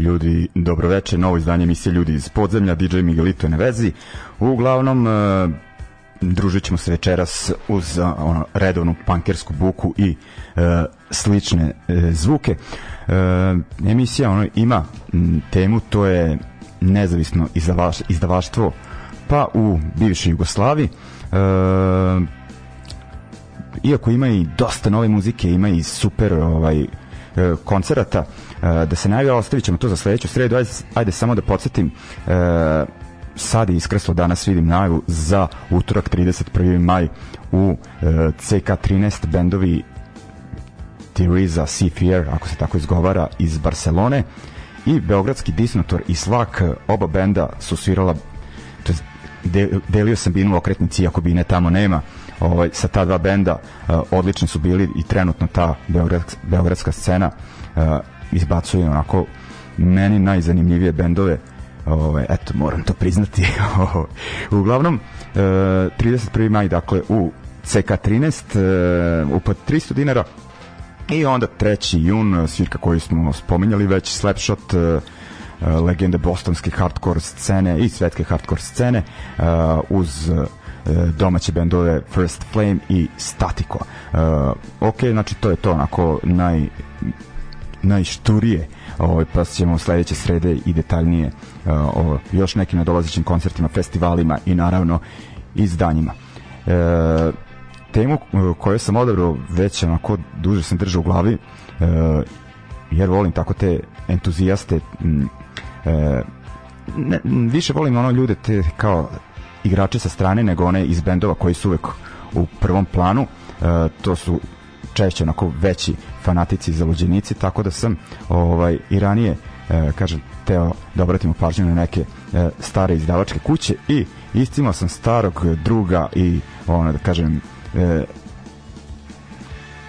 Ljudi, dobroveče, novo izdanje emisije Ljudi iz podzemlja, DJ Miguelito je na vezi. Uglavnom, e, družit ćemo se večeras uz ono, redovnu pankersku buku i e, slične e, zvuke. E, emisija ono, ima m, temu, to je nezavisno izdavaš, izdavaštvo pa u bivšoj Jugoslavi. E, iako ima i dosta nove muzike, ima i super ovaj e, koncerata, e, da se najavio, ostavit ćemo to za sledeću sredu, ajde, ajde samo da podsjetim, e, sad je iskreslo danas vidim najavu za utorak 31. maj u e, CK13 bendovi Theresa Seafair, ako se tako izgovara, iz Barcelone i Beogradski Disnotor i Slak, oba benda su svirala to de, delio sam binu okretnici, ako bine tamo nema, ovaj, sa ta dva benda uh, odlični su bili i trenutno ta beogradska, beogradska scena izbacuje onako meni najzanimljivije bendove ovaj, eto moram to priznati uglavnom uh, 31. maj dakle u CK13 uh, upad 300 dinara i onda 3. jun svirka koju smo spominjali već Slapshot uh, legende bostonske hardcore scene i svetske hardcore scene uh, uz domaće bendove First Flame i Statiko. Uh, ok, znači to je to onako naj najšturije ovaj, pa ćemo sledeće srede i detaljnije uh, o još nekim nadolazećim koncertima, festivalima i naravno izdanjima. E, temu koju sam odabrao već onako duže sam držao u glavi e, jer volim tako te entuzijaste e, ne, više volim ono ljude te kao igrače sa strane nego one iz bendova koji su uvek u prvom planu e, to su češće onako veći fanatici i zalođenici tako da sam ovaj i ranije e, kažem teo da obratimo pažnju na neke e, stare izdavačke kuće i istimao sam starog druga i ono da kažem e,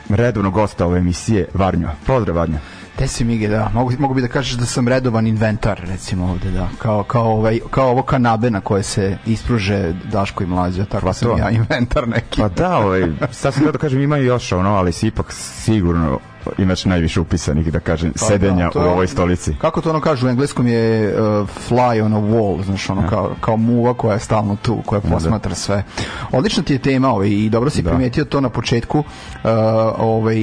redovnog gosta ove emisije Varnjo. Pozdrav Varnjo. Te si Mige, da. Mogu, mogu bi da kažeš da sam redovan inventar, recimo ovde, da. Kao, kao, ovaj, kao ovo kanabe na koje se ispruže Daško i Mlađa, tako pa sam to. ja inventar neki. Pa da, ovaj, sad sam da kažem, ima još ono, ali si ipak sigurno imaš najviše upisanih, da kažem, pa sedenja da, u ovoj stolici. Kako to ono kažu u engleskom je uh, fly on a wall, znaš, ono, ja. kao, kao muva koja je stalno tu, koja posmatra da. sve. Odlična ti je tema ovaj, i dobro si da. primetio to na početku. Uh, ovaj,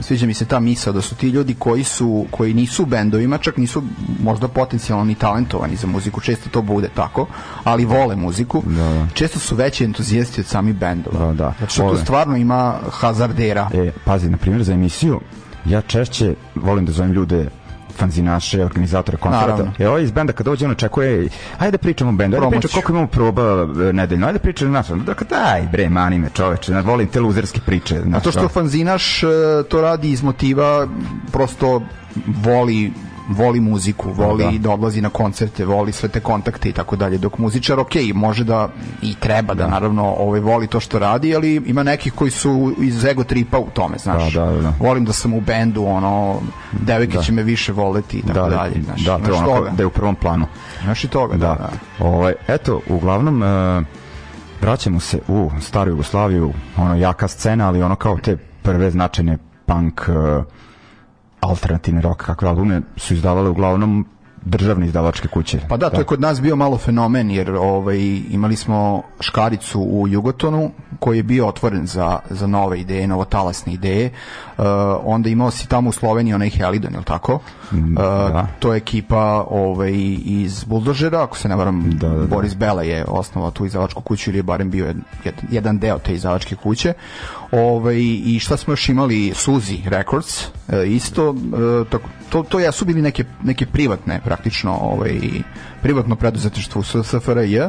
sviđa mi se ta misa da su ti ljudi koji su koji nisu u bendovima, čak nisu možda potencijalno ni talentovani za muziku, često to bude tako, ali vole muziku. Da, da. Često su veći entuzijasti od samih bendova. Da, da. Zato što tu stvarno ima hazardera. E, pazi, na primjer, za emisiju ja češće volim da zovem ljude fanzinaše, organizatore koncerta. E, ovaj iz benda kad dođe on očekuje, ajde da pričamo o bendu, ajde da pričamo koliko imamo proba e, nedeljno, ajde da pričamo naš. Dakle, daj bre, mani me čoveče, volim te luzerske priče. Znaš, A to što fanzinaš e, to radi iz motiva, prosto voli voli muziku, voli da. da odlazi na koncerte, voli sve te kontakte i tako dalje. Dok muzičar, ok, može da i treba da, da naravno ovaj, voli to što radi, ali ima nekih koji su iz ego tripa u tome, znaš. Da, da, da. Volim da sam u bendu, ono, devojke da. će me više voleti i tako da, dalje. Znaš, da, to je ono da je u prvom planu. Znaš i toga, da. da. da. Ovaj, eto, uglavnom, uh, vraćamo se u staru Jugoslaviju, ono, jaka scena, ali ono kao te prve značajne punk uh, alternativni rock kakve albume su izdavale uglavnom državne izdavačke kuće. Pa da, to je kod nas bio malo fenomen jer ovaj imali smo Škaricu u Jugotonu koji je bio otvoren za, za nove ideje, novotalasne ideje. Uh, onda imao si tamo u Sloveniji onaj Helidon, je li tako? Mm, uh, da. To je ekipa ovaj, iz Buldožera, ako se ne varam, da, da, da. Boris Bela je osnovao tu izdavačku kuću ili je barem bio jedan, jedan deo te izdavačke kuće. Ovaj, I šta smo još imali? Suzi Records, uh, isto, uh, tako, to, to ja su bili neke, neke privatne praktično ovaj, privatno preduzetništvo u SFRJ,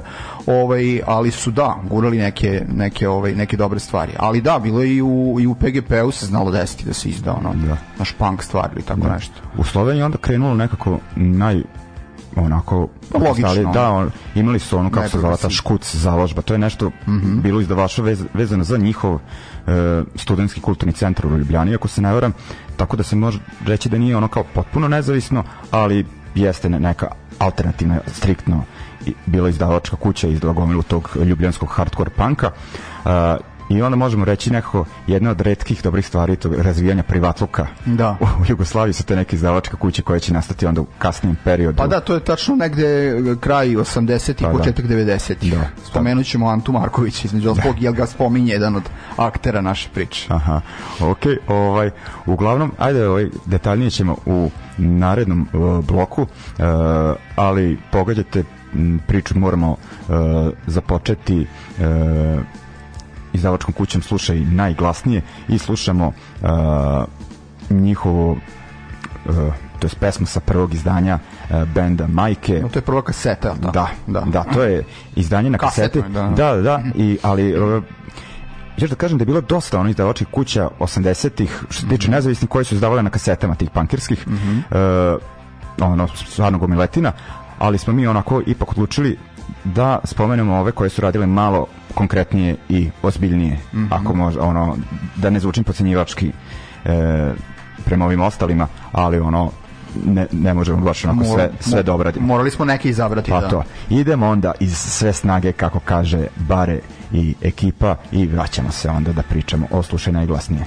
ovaj, ali su da, gurali neke, neke, ovaj, neke dobre stvari. Ali da, bilo je i u, i u PGP-u se znalo desiti da se izda ono, da. naš punk stvar ili tako da. nešto. U Sloveniji onda krenulo nekako naj onako pa logično stali, da on, imali su ono kako se zvala ta škuc založba. To je nešto mm -hmm. bilo izdavača vez, vezano za njihov e, studentski kulturni centar u Ljubljani ako se ne varam. Tako da se može reći da nije ono kao potpuno nezavisno ali jeste neka alternativna striktno bila izdavačka kuća izdala gomilu tog ljubljanskog hardcore panka uh, i onda možemo reći nekako jedna od redkih dobrih stvari tog razvijanja privatluka da. u Jugoslaviji su te neke izdavačke kuće koje će nastati onda u kasnijem periodu. Pa da, to je tačno negde kraj 80 i pa da. početak da. 90 da. Spomenut ćemo Antu Marković između ostalog, da. jel ga spominje jedan od aktera naše priče. Aha, ok, ovaj, uglavnom, ajde, ovaj, detaljnije ćemo u narednom uh, bloku, uh, ali pogađate priču moramo uh, započeti uh, izdavačkom kućom slušaj najglasnije i slušamo uh, njihovu uh, to je pesmu sa prvog izdanja uh, benda Majke. No, to je prva kaseta, da? Da, da, da to je izdanje na kaseti. Da, da, da, i, ali uh, još da kažem da je bilo dosta onih izdavačkih kuća 80-ih, što se tiče mm -hmm. nezavisnih, koji su izdavale na kasetama tih pankirskih, mm -hmm. uh, ono, stvarno gomiletina, ali smo mi onako ipak odlučili da spomenemo ove koje su radile malo konkretnije i ozbiljnije, mm -hmm. ako može, ono, da ne zvučim pocenjivački e, prema ovim ostalima, ali ono, ne, ne možemo baš onako Mor, sve, sve dobro Morali smo neke izabrati, pa da. To. Idemo onda iz sve snage, kako kaže Bare i ekipa i vraćamo se onda da pričamo o slušaj najglasnije.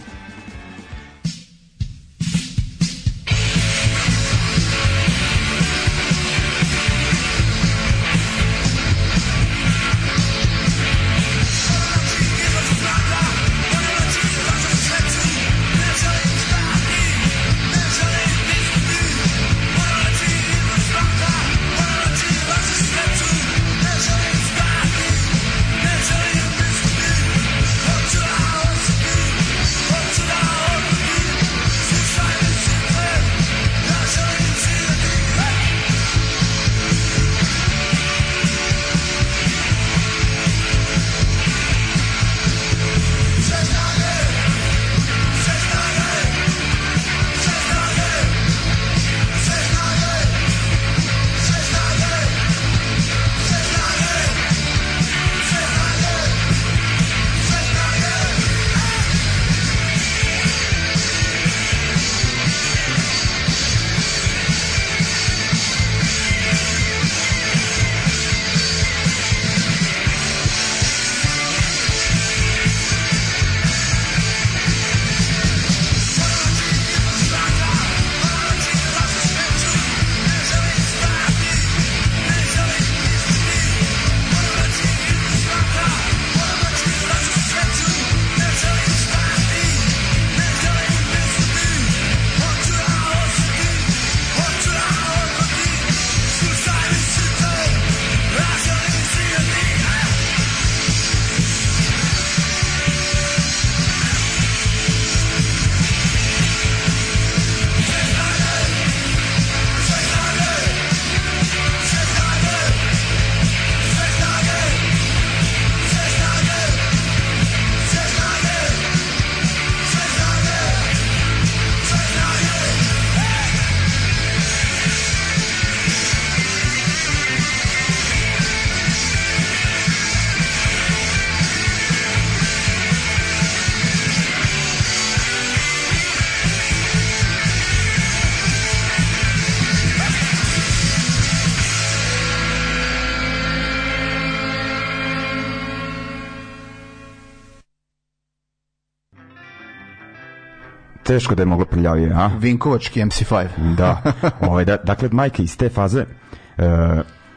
Teško da je moglo prljavije, a? Vinkovački MC5. da. Ovaj, da, dakle, majke iz te faze, uh,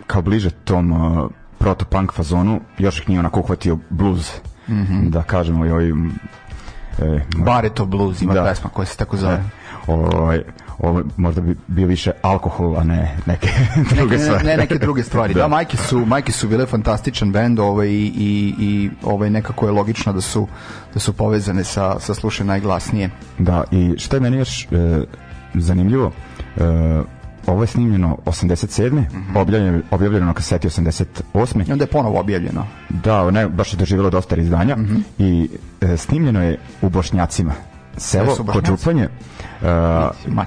kao bliže tom uh, proto-punk fazonu, još ih nije onako uhvatio blues, mm -hmm. da kažemo, i ovaj... E, Bareto blues ima da. pesma koja se tako zove. E, ovaj, ovo možda bi bio više alkohol, a ne neke druge ne, stvari. Ne, neke druge stvari. da, da majke su, majke su bile fantastičan bend ovaj, i, i, i ovaj, nekako je logično da su, da su povezane sa, sa slušaj najglasnije. Da, i šta je meni još e, zanimljivo, Uh, ovo je snimljeno 87. Mm -hmm. objavljeno, objavljeno na kaseti 88. I onda je ponovo objavljeno. Da, ne, baš je doživjelo dosta izdanja mm -hmm. i e, snimljeno je u Bošnjacima selo Kočupanje. Uh,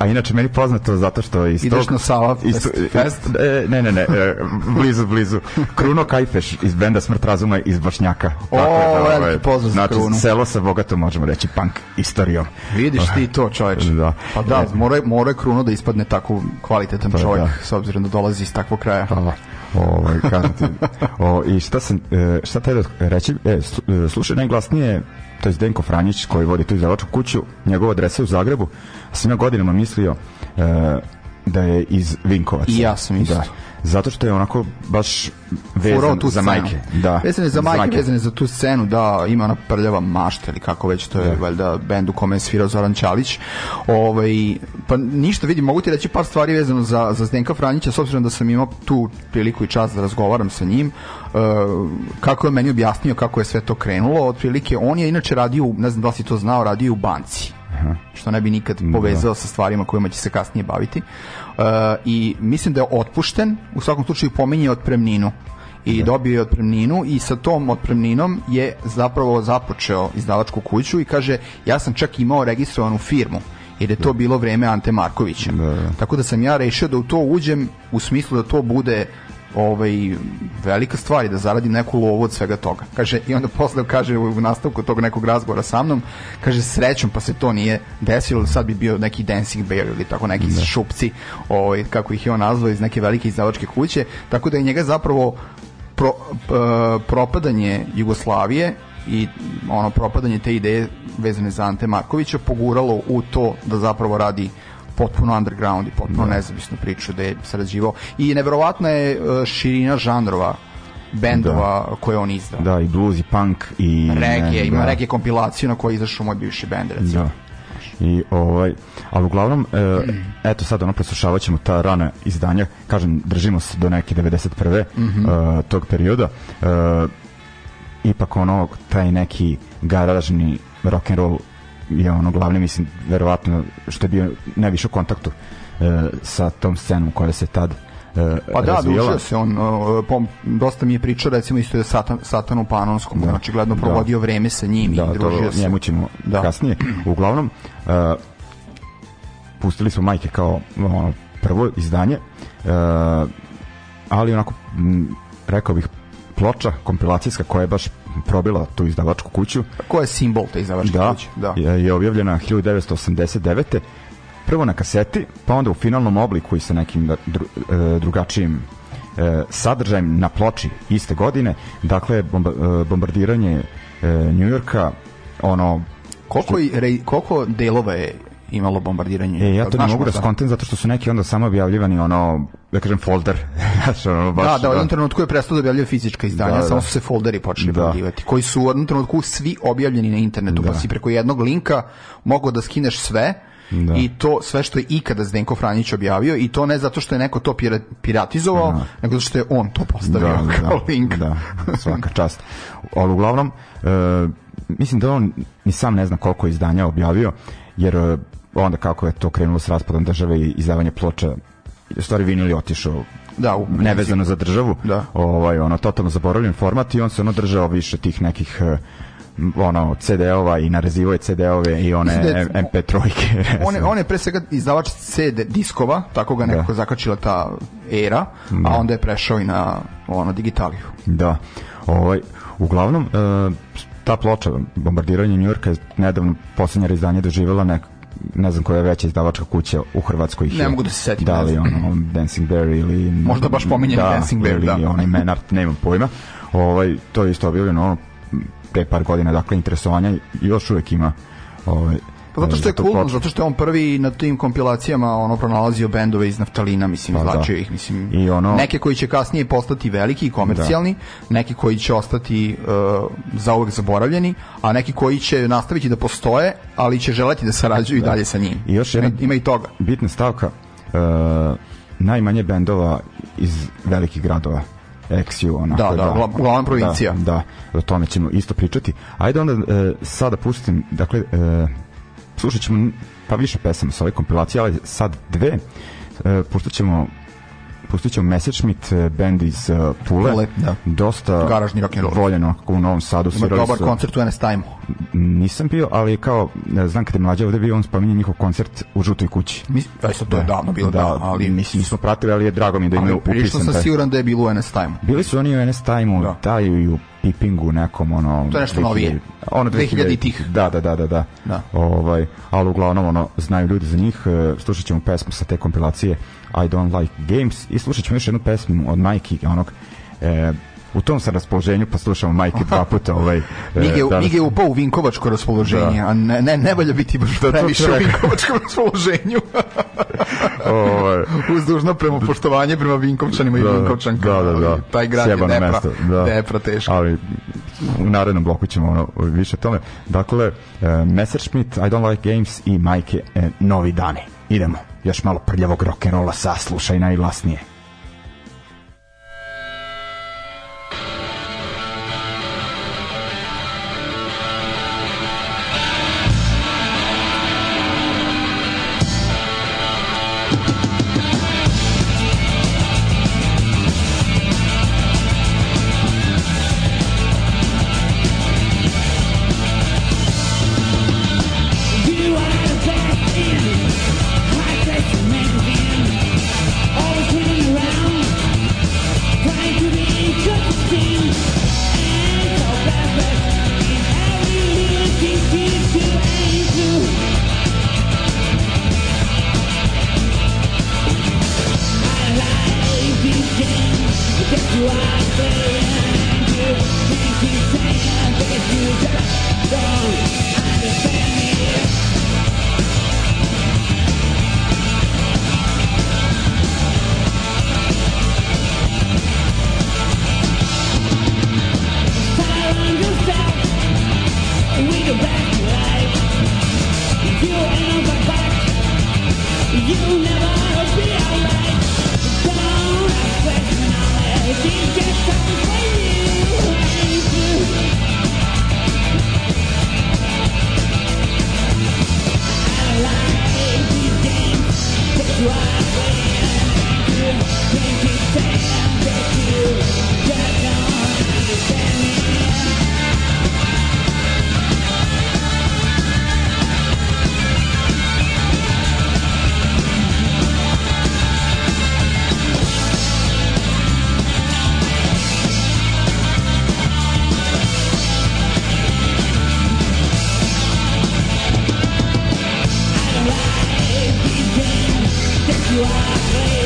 a inače meni poznato zato što iz Ideš na Sava isto, fest? E, ne, ne, ne, e, blizu, blizu. Kruno Kajfeš iz benda Smrt razuma iz Bošnjaka. O, Tako da, veliki pozdrav za znači, Krunu. selo sa bogato, možemo reći, punk istorijom. Vidiš ti to, čoveč. Da. Pa da, mora, mora je Kruno da ispadne tako kvalitetan pa, čovjek, da. s obzirom da dolazi iz takvog kraja. Pa, ovaj kažem ti. O, i šta sam šta taj da reći? E, slušaj najglasnije to je Zdenko Franjić koji vodi tu izdavačku kuću, njegova adresa je u Zagrebu, sam ja godinama mislio e, da je iz Vinkovaca. I ja sam isto. Da zato što je onako baš vezan za scenu. majke. Da. Vezan je za majke, majke, vezan je za tu scenu, da, ima ona prljava mašta ili kako već, to je da. valjda bend u kome je svirao Zoran Ćalić. Ovaj, pa ništa, vidim, mogu ti reći par stvari vezano za, za Zdenka Franjića, s obzirom da sam imao tu priliku i čas da razgovaram sa njim, uh, kako je meni objasnio kako je sve to krenulo, otprilike, on je inače radio, ne znam da li si to znao, radio u banci. Aha. što ne bi nikad da. povezao da. sa stvarima kojima će se kasnije baviti. Uh, I mislim da je otpušten, u svakom slučaju pominje otpremninu i da. dobio je otpremninu i sa tom otpremninom je zapravo započeo izdavačku kuću i kaže ja sam čak imao registrovanu firmu jer je to da. bilo vreme Ante Markovića. Da, da. Tako da sam ja rešio da u to uđem u smislu da to bude ovaj, velika stvar i da zaradim neku lovu od svega toga. Kaže, I onda posle kaže u nastavku tog nekog razgovora sa mnom, kaže srećom pa se to nije desilo, sad bi bio neki Dancing Bear ili tako neki da. šupci, ovaj, kako ih je on nazvao iz neke velike izdavačke kuće, tako da je njega zapravo pro, uh, propadanje Jugoslavije i ono propadanje te ideje vezane za Ante Markovića poguralo u to da zapravo radi potpuno underground i potpuno da. nezavisnu priču da je sarađivao i neverovatna je uh, širina žanrova bendova da. koje on izdao. Da, i blues i punk i reggae, ne, ima da. reggae kompilaciju na kojoj izašao moj bivši bend recimo. Da. I ovaj, ali uglavnom e, mm. eto sad ono preslušavat ćemo ta rana izdanja, kažem držimo se do neke 91. Mm -hmm. e, tog perioda. E, ipak ono taj neki garažni rock and roll je ono glavni, mislim, verovatno što je bio najviše u kontaktu e, sa tom scenom koja se tad e, pa da, dušio se on, po, dosta mi je pričao recimo isto je Satan, Satan u Panonskom, da. znači gledano provodio da. vreme sa njim da, i družio to, se. njemu ćemo da. kasnije. Uglavnom, uh, pustili smo majke kao ono, prvo izdanje, uh, ali onako, m, rekao bih, ploča kompilacijska koja je baš probila tu izdavačku kuću. Ko je simbol te izdavačke da, kuće? Da, je, je objavljena 1989. Prvo na kaseti, pa onda u finalnom obliku i sa nekim dru, e, drugačijim e, sadržajem na ploči iste godine. Dakle, bomba, e, bombardiranje Njujorka, ono... Koliko, i, koliko delova je imalo bombardiranje. E, ja to ne mogu da skontam zato što su neki onda samo objavljivani ono, da kažem folder. ono, baš, da, da, u jednom trenutku je prestao da objavljaju fizička izdanja, da, da. samo su se folderi počeli da. objavljivati, koji su u jednom trenutku svi objavljeni na internetu, pa da. pa si preko jednog linka mogao da skineš sve, Da. I to sve što je ikada Zdenko Franjić objavio i to ne zato što je neko to piratizovao, da. nego zato što je on to postavio da, da, kao link. Da, svaka čast. Ali uglavnom, e, mislim da on ni sam ne zna koliko izdanja objavio, jer onda kako je to krenulo s raspadom države i izdavanje ploča stvari vinil je otišao da, u nevezano za državu da. ovaj, ono, totalno zaboravljen format i on se ono držao više tih nekih eh, ono CD-ova i narezivo je CD-ove i one da MP trojke. on, je, on je pre svega izdavač CD diskova, tako ga nekako da. zakačila ta era, da. a onda je prešao i na ono digitaliju. Da. Ovaj uglavnom uh, ta ploča bombardiranje Njujorka je nedavno poslednje izdanje doživela nek, ne znam koja je veća izdavačka kuća u Hrvatskoj. Ne mogu da se setim. Da li ono Dancing Bear ili... Možda baš pominjem da, Dancing Bear, ili da. onaj Man Art, nemam pojma. Ovaj, to je isto objavljeno ono, pre par godina, dakle, interesovanja još uvek ima ovaj, Pa zato što je cool, zato što je on prvi na tim kompilacijama ono pronalazio bendove iz naftalina, mislim, pa, izlačio da. ih, mislim. I ono... Neke koji će kasnije postati veliki i komercijalni, da. neki koji će ostati uh, zauvek zaboravljeni, a neki koji će nastaviti da postoje, ali će želeti da sarađuju da. i dalje sa njim. I još jedna ima i toga. Bitna stavka, uh, najmanje bendova iz velikih gradova XU, onako, da, da, da, uglavnom provincija. Da, da, o tome ćemo isto pričati. Ajde onda e, sada pustim, dakle, e, slušat ćemo pa više pesama sa ove kompilacije, ali sad dve. E, puštat ćemo pustit ćemo Messerschmitt e, band iz uh, Pule. Pule, da. Dosta Garažni rock and roll. voljeno u Novom Sadu. Ima dobar su, koncert u NS Time. Nisam bio, ali kao, znam kada je mlađa ovde bio, on spominje njihov koncert u Žutoj kući. Mi, sad to je davno bilo, da, da ali... Mislim, nismo pratili, ali je drago mi da imaju upisan. Ali sam taj. siguran da je bilo u NS Time. Bili su oni u NS Time-u, da. da i u Pipingu nekom ono to je nešto 2000, novije. ono 2000, 2000 tih. Da da da da da, da. ovaj ali uglavnom ono znaju ljudi za njih e, slušat ćemo pesmu sa te kompilacije I don't like games i slušat ćemo još jednu pesmu od Mikey onog e, u tom sam raspoloženju pa slušamo majke dva puta ovaj Mige, e, Mige upao u Vinkovačko raspoloženje da. a ne, ne, ne valja biti baš da, previše u Vinkovačkom raspoloženju ovaj uz prema poštovanje prema Vinkovčanima da, i Vinkovčankama. da, da, da. taj grad je mesto, da. depra teško. Ali u narednom bloku ćemo ono, više tome. Dakle uh, Messerschmitt I don't like games i majke uh, novi dani idemo. Još malo prljavog rock'n'rolla saslušaj najglasnije Yeah.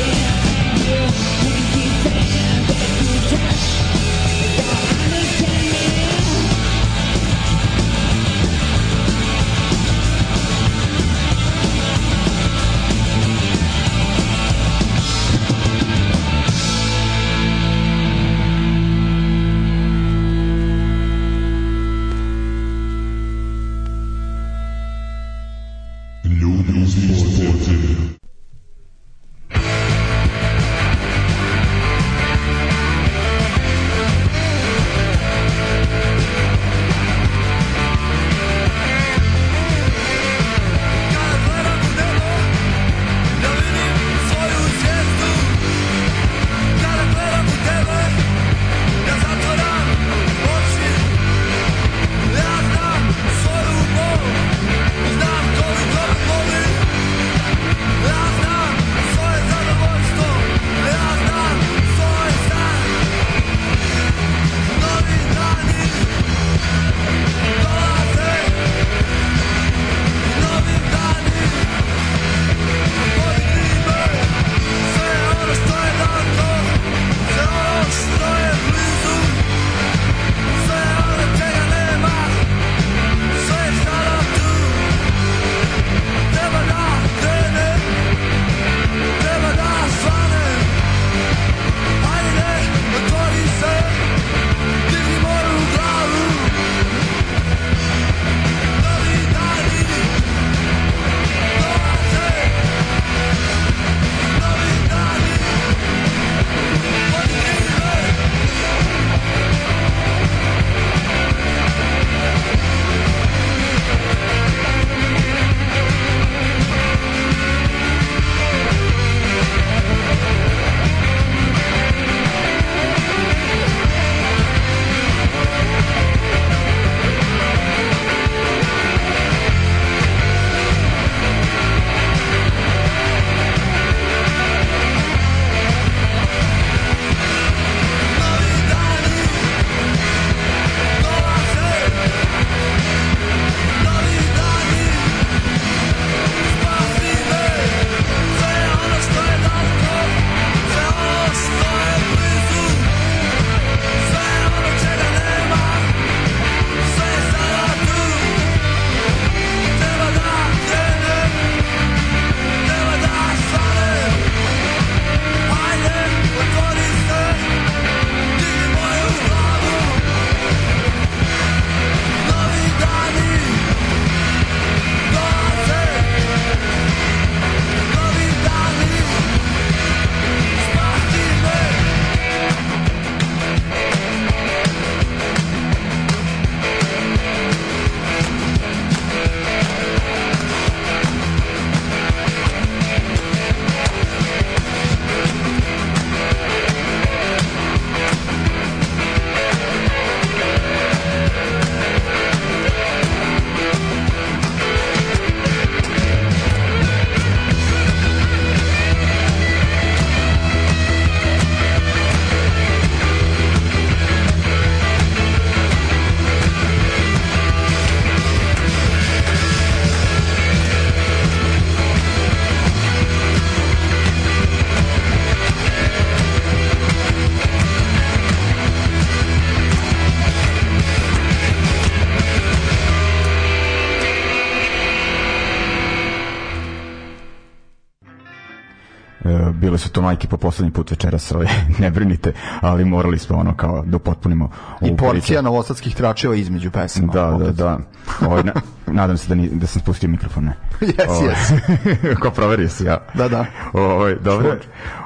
Poslednji put večeras, ovaj, ne brinite, ali morali smo ono kao da potpunimo I porcija novosadskih tračeva između pesama. Da, opet. da, da. Ovaj, na, nadam se da, ni, da sam spustio mikrofon, ne. Yes, ovaj, yes. ko proverio si ja. Da, da. Ovaj, dobro.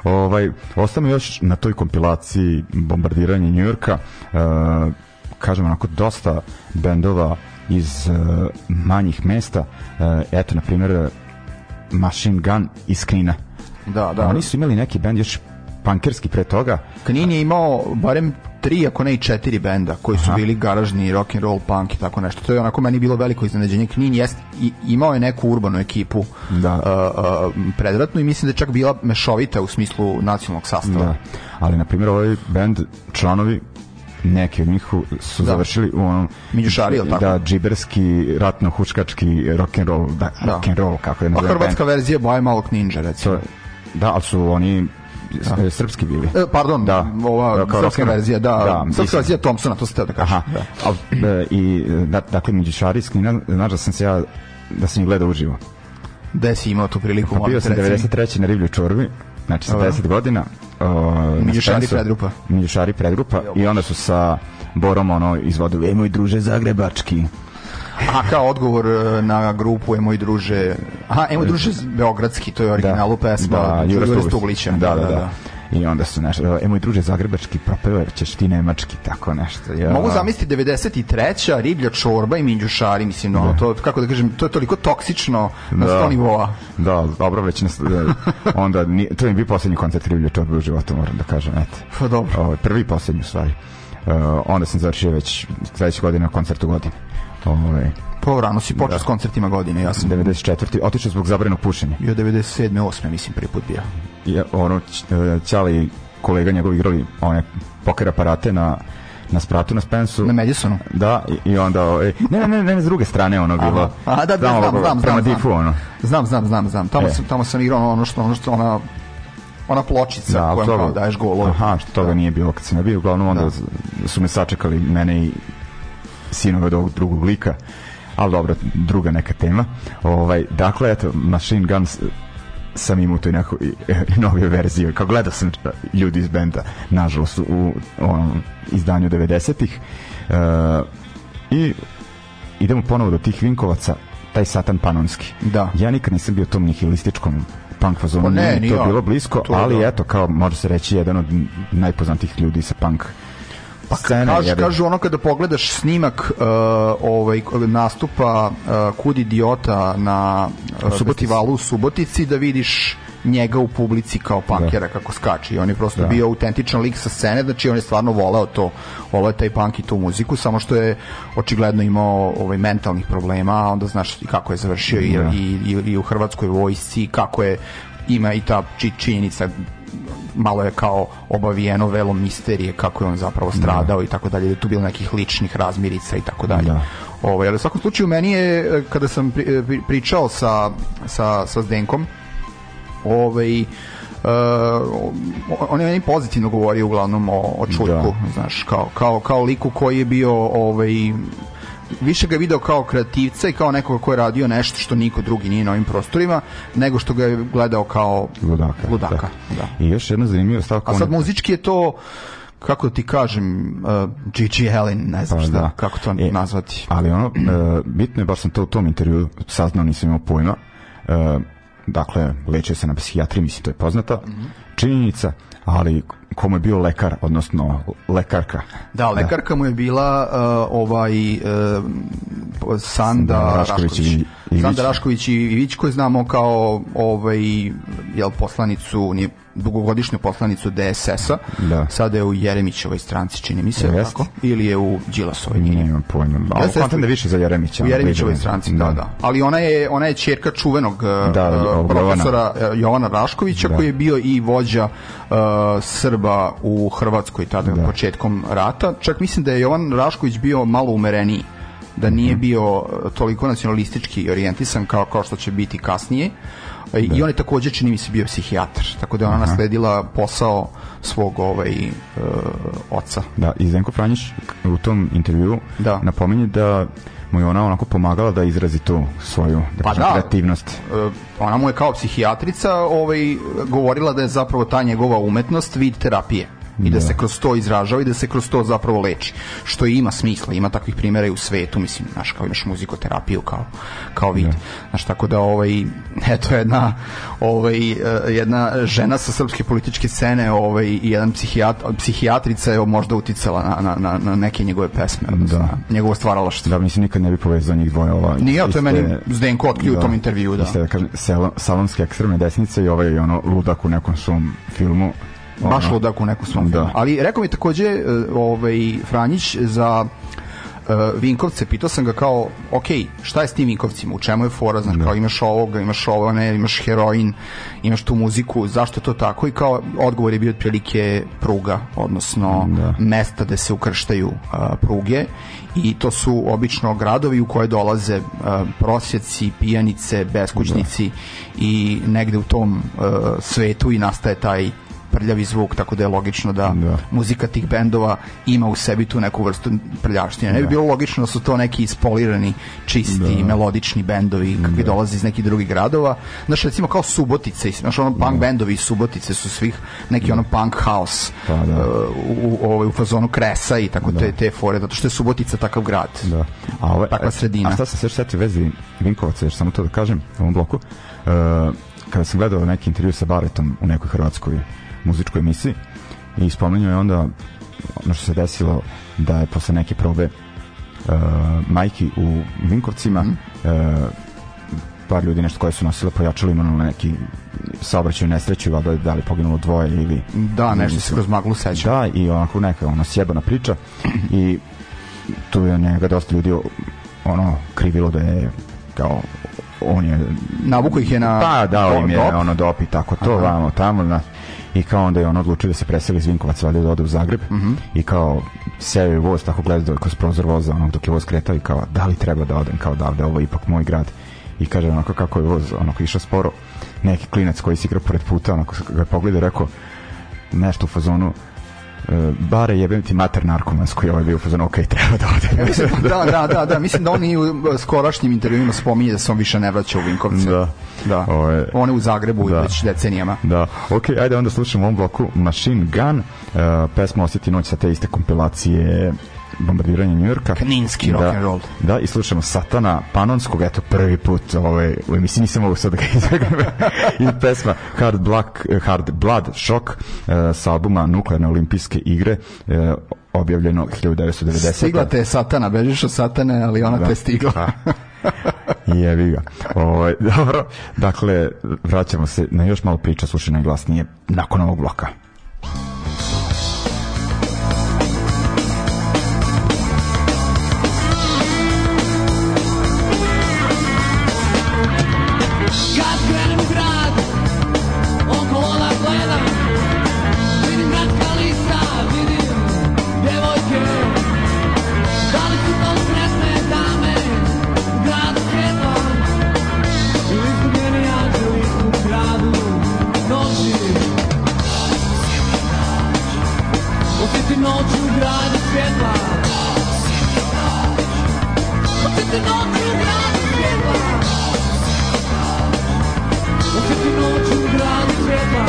Ovaj, ostamo još na toj kompilaciji bombardiranja Njujorka. Uh, kažem, onako, dosta bendova iz uh, manjih mesta. Uh, eto, na primjer, Machine Gun iz Knina. Da, da. Oni su imali neki bend još pankerski pre toga. Knin je imao barem tri, ako ne i četiri benda koji su Aha. bili garažni rock and roll punk i tako nešto. To je onako meni bilo veliko iznenađenje. Knin jest, i, imao je neku urbanu ekipu da. uh, uh, predratnu i mislim da je čak bila mešovita u smislu nacionalnog sastava. Da. Ali, na primjer, ovaj bend članovi neki od njih su da. završili u onom Minjušari, tako? Da, džiberski, ratno-huškački rock and roll, da, da. rock and roll, kako je nazove. A hrvatska band. verzija Boje malog ninja, recimo. To, da, ali su oni da. srpski bili. E, pardon, da. ova Kao srpska verzija, da, da srpska verzija Thompsona, to se teo da kažem. Aha. Da. Al, e, I, da, dakle, Knina, znaš da sam se ja, da sam ih gledao uživo. Gde si imao tu priliku? Pa bio sam 93. na Rivlju čorbi, znači sa 10 godina Miljušari predgrupa. Miljušari predgrupa i onda su sa Borom ono izvodili Ej moj druže Zagrebački. A kao odgovor e, na grupu je moj druže Aha, je moj druže Beogradski, to je originalu da, pesma da, Jure Stublića. Da, da, da. da. I onda su nešto, e moj druže Zagrebački, propeo ćeš ti nemački, tako nešto. Ja. Mogu zamisliti 93. riblja čorba i minđušari, mislim, no, da. to, kako da kažem, to je toliko toksično na da. 100 nivoa. Da, dobro, već na, da, onda, to je bi poslednji koncert riblja čorba u životu, moram da kažem, eto. Pa dobro. Ovaj, prvi i poslednji, u stvari. Uh, onda sam završio već sledeće godine koncert u godini. Ove, ovaj, Pa rano si počeo da. s koncertima godine, ja sam 94. otišao zbog zabrenog pušenja. Bio 97. 8. mislim prvi put bio. Ja, ono Ćali kolega njegov igrali one poker aparate na na spratu na Spensu. Na Madisonu. Da, i, i onda ovaj ne, ne, ne, ne, s druge strane ono bilo. A da, da, znam, znam, znam, prema znam, difu, ono. Znam, znam, znam, znam. Tamo e. sam tamo sam igrao ono što ono što ona ona pločica da, kojom kao daješ golove. Aha, što toga da. nije bilo kad sam ja bio, uglavnom onda da. su me sačekali mene i sinove od ovog drugog lika ali dobro, druga neka tema. Ovaj, dakle, eto, Machine Guns sam imao tu neku nove verzije. Kao gledao sam ljudi iz benda, nažalost, u onom izdanju 90-ih. Uh, I idemo ponovo do tih Vinkovaca, taj Satan Panonski. Da. Ja nikad nisam bio tom nihilističkom punk fazonu, ne, nije to bilo blisko, to ali da. eto, kao može se reći, jedan od najpoznatijih ljudi sa punk pa scene. Kažu, kažu ono kada pogledaš snimak uh, ovaj, nastupa uh, Kud idiota na uh, festivalu u Subotici da vidiš njega u publici kao punkera da. kako skače i on je prosto da. bio autentičan lik sa scene znači on je stvarno voleo to voleo je taj punk i tu muziku samo što je očigledno imao ovaj mentalnih problema a onda znaš i kako je završio da. i, i, i, u hrvatskoj vojsci kako je ima i ta činjenica malo je kao obavijeno velom misterije kako je on zapravo da. stradao da. i tako dalje, da tu bilo nekih ličnih razmirica i tako dalje. Da. Ovaj, ali u svakom slučaju meni je, kada sam pri, pričao sa, sa, sa Zdenkom, ovaj, Uh, on je meni pozitivno govorio uglavnom o, o Čuljku, da. znaš, kao, kao, kao liku koji je bio ovaj, više ga video kao kreativca i kao nekoga ko je radio nešto što niko drugi nije na ovim prostorima, nego što ga je gledao kao ludaka. ludaka da. da. I još jedna zanimljiva stavka. A sad muzički je to kako ti kažem uh, Gigi Helen, ne znam pa, šta, da. kako to e, nazvati. Ali ono, uh, bitno je, baš sam to u tom intervju saznao, nisam imao pojma, uh, dakle, leče se na psihijatriji, mislim, to je poznata mm -hmm. Činjenica, ali komu je bio lekar, odnosno lekarka. Da, lekarka da. mu je bila uh, ovaj uh, Sanda Rašković. Rašković. Sanda Rašković i Ivić koji znamo kao ovaj jel poslanicu nije dugogodišnju poslanicu DSS-a. Da. Sada je u Jeremićevoj stranci, čini mi se, Jest. tako? Ili je u Đilasovoj, nije. Nemam pojma. Ali ja kontam da više za Jeremića. U Jeremićevoj stranci, da, da, da. Ali ona je ona je ćerka čuvenog da, uh, profesora Jovana, Jovana Raškovića da. koji je bio i vođa uh, Srba u Hrvatskoj tada da. početkom rata. Čak mislim da je Jovan Rašković bio malo umereniji da nije mhm. bio toliko nacionalistički orijentisan kao kao što će biti kasnije. Da. I on je takođe čini mi se bio psihijatar, tako da je ona Aha. nasledila posao svog ovaj uh, oca. Da, i Zenko Franjić u tom intervju da. napominje da mu je ona onako pomagala da izrazi tu svoju da pa da, kreativnost. E, ona mu je kao psihijatrica ovaj, govorila da je zapravo ta njegova umetnost vid terapije i da, da se kroz to izražava i da se kroz to zapravo leči. Što ima smisla, ima takvih primjera i u svetu, mislim, znaš, kao imaš muzikoterapiju kao, kao vid. Da. Znaš, tako da, ovaj, eto, jedna, ovaj, eh, jedna žena sa srpske političke scene ovaj, i jedan psihijat, psihijatrica je možda uticala na, na, na, na neke njegove pesme, odnosno, da. njegovo stvaralaštvo. Da, mislim, nikad ne bi povezao njih dvoje. Ova, Nije, to je meni Zdenko otkrio da, u tom intervju, da. Iste, da kažem, salonske ekstremne desnice i ovaj ono ludak u nekom svom filmu baš ludak u nekom svom da. Ali rekao mi takođe e, ovaj, Franjić za uh, Vinkovce, pitao sam ga kao, ok, šta je s tim Vinkovcima, u čemu je fora, znaš, da. kao imaš ovoga, imaš ovo, ne, imaš heroin, imaš tu muziku, zašto je to tako? I kao, odgovor je bio otprilike pruga, odnosno da. mesta gde se ukrštaju uh, pruge i to su obično gradovi u koje dolaze uh, prosjeci, pijanice, beskućnici da. i negde u tom uh, svetu i nastaje taj prljavi zvuk, tako da je logično da, da. muzika tih bendova ima u sebi tu neku vrstu prljavštine. Ne bi da. bilo logično da su to neki ispolirani, čisti, da. melodični bendovi kakvi da. dolaze iz nekih drugih gradova. Znaš, recimo kao Subotice, znaš, ono punk da. bendovi iz Subotice su svih neki ono punk house pa, da. uh, u, u, u fazonu Kresa i tako da. te, te fore, zato što je Subotica takav grad. Da. A ove, takva sredina. A šta se sve setio vezi Vinkovaca, još samo to da kažem u ovom bloku, uh, kada sam gledao neki intervju sa Baretom u nekoj hrvatskoj muzičkoj emisiji. I spomenuo je onda ono što se desilo da je posle neke probe uh, majki u Vinkovcima mm. uh, par ljudi nešto koje su nosile pojačalo imano na neki saobraćaju nesreću valjda da li poginulo dvoje ili da nešto se kroz maglu seća. Da i onako neka ono sjebana priča. I tu je njega dosta ljudi ono krivilo da je kao on je navuko ih je na pa dao im je dop. ono dop i tako to vamo tamo na i kao onda je on odlučio da se preseli iz Vinkovaca valjda da ode u Zagreb mm -hmm. i kao seo je voz tako gleda kroz prozor voza onog dok je voz kretao i kao da li treba da odem kao da ovde ovo je ipak moj grad i kaže onako kako je voz onako išao sporo neki klinac koji se igra pored puta onako ga pogleda rekao nešto u fazonu bare jebem ti mater narkomansko i ovaj bio fazon, ok, treba da ode. Ja mislim, da, da, da, da, mislim da on i u skorašnjim intervjuima spominje da se on više ne vraća u Vinkovce. Da. Da. Ove, on je u Zagrebu da. već decenijama. Da. Ok, ajde onda slušamo u ovom bloku Machine Gun, uh, pesma Osjeti noć sa te iste kompilacije bombardiranje Njujorka. Kninski da, rock and roll. Da, i slušamo Satana Panonskog, eto prvi put ovaj, u emisiji nisam mogu sad da ga izvegam. I pesma Hard, Black, Hard Blood Shock uh, sa albuma Nuklearne olimpijske igre uh, objavljeno 1990. Stigla te je Satana, bežiš od Satane, ali ona da. te stigla. Pa. Jevi ga. Ovo, ovaj, dobro, dakle, vraćamo se na još malo priča, slušaj najglasnije nakon ovog bloka. podzemlja. Oteti noć u gradu svjetla. Oteti noć u gradu svjetla. Oteti noć u gradu svjetla.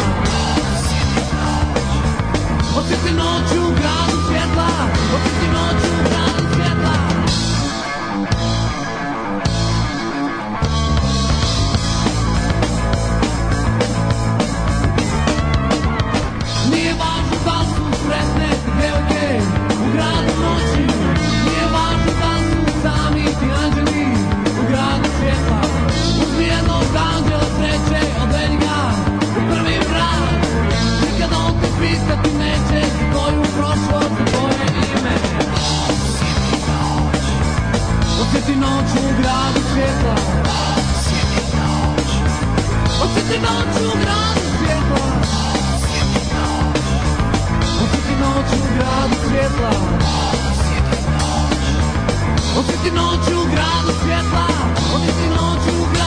Oteti noć u gradu svjetla. Oteti noć u gradu noću u gradu svjetla Sjeti noć Osjeti noć u gradu svjetla Sjeti noć Osjeti noć u gradu svjetla Sjeti noć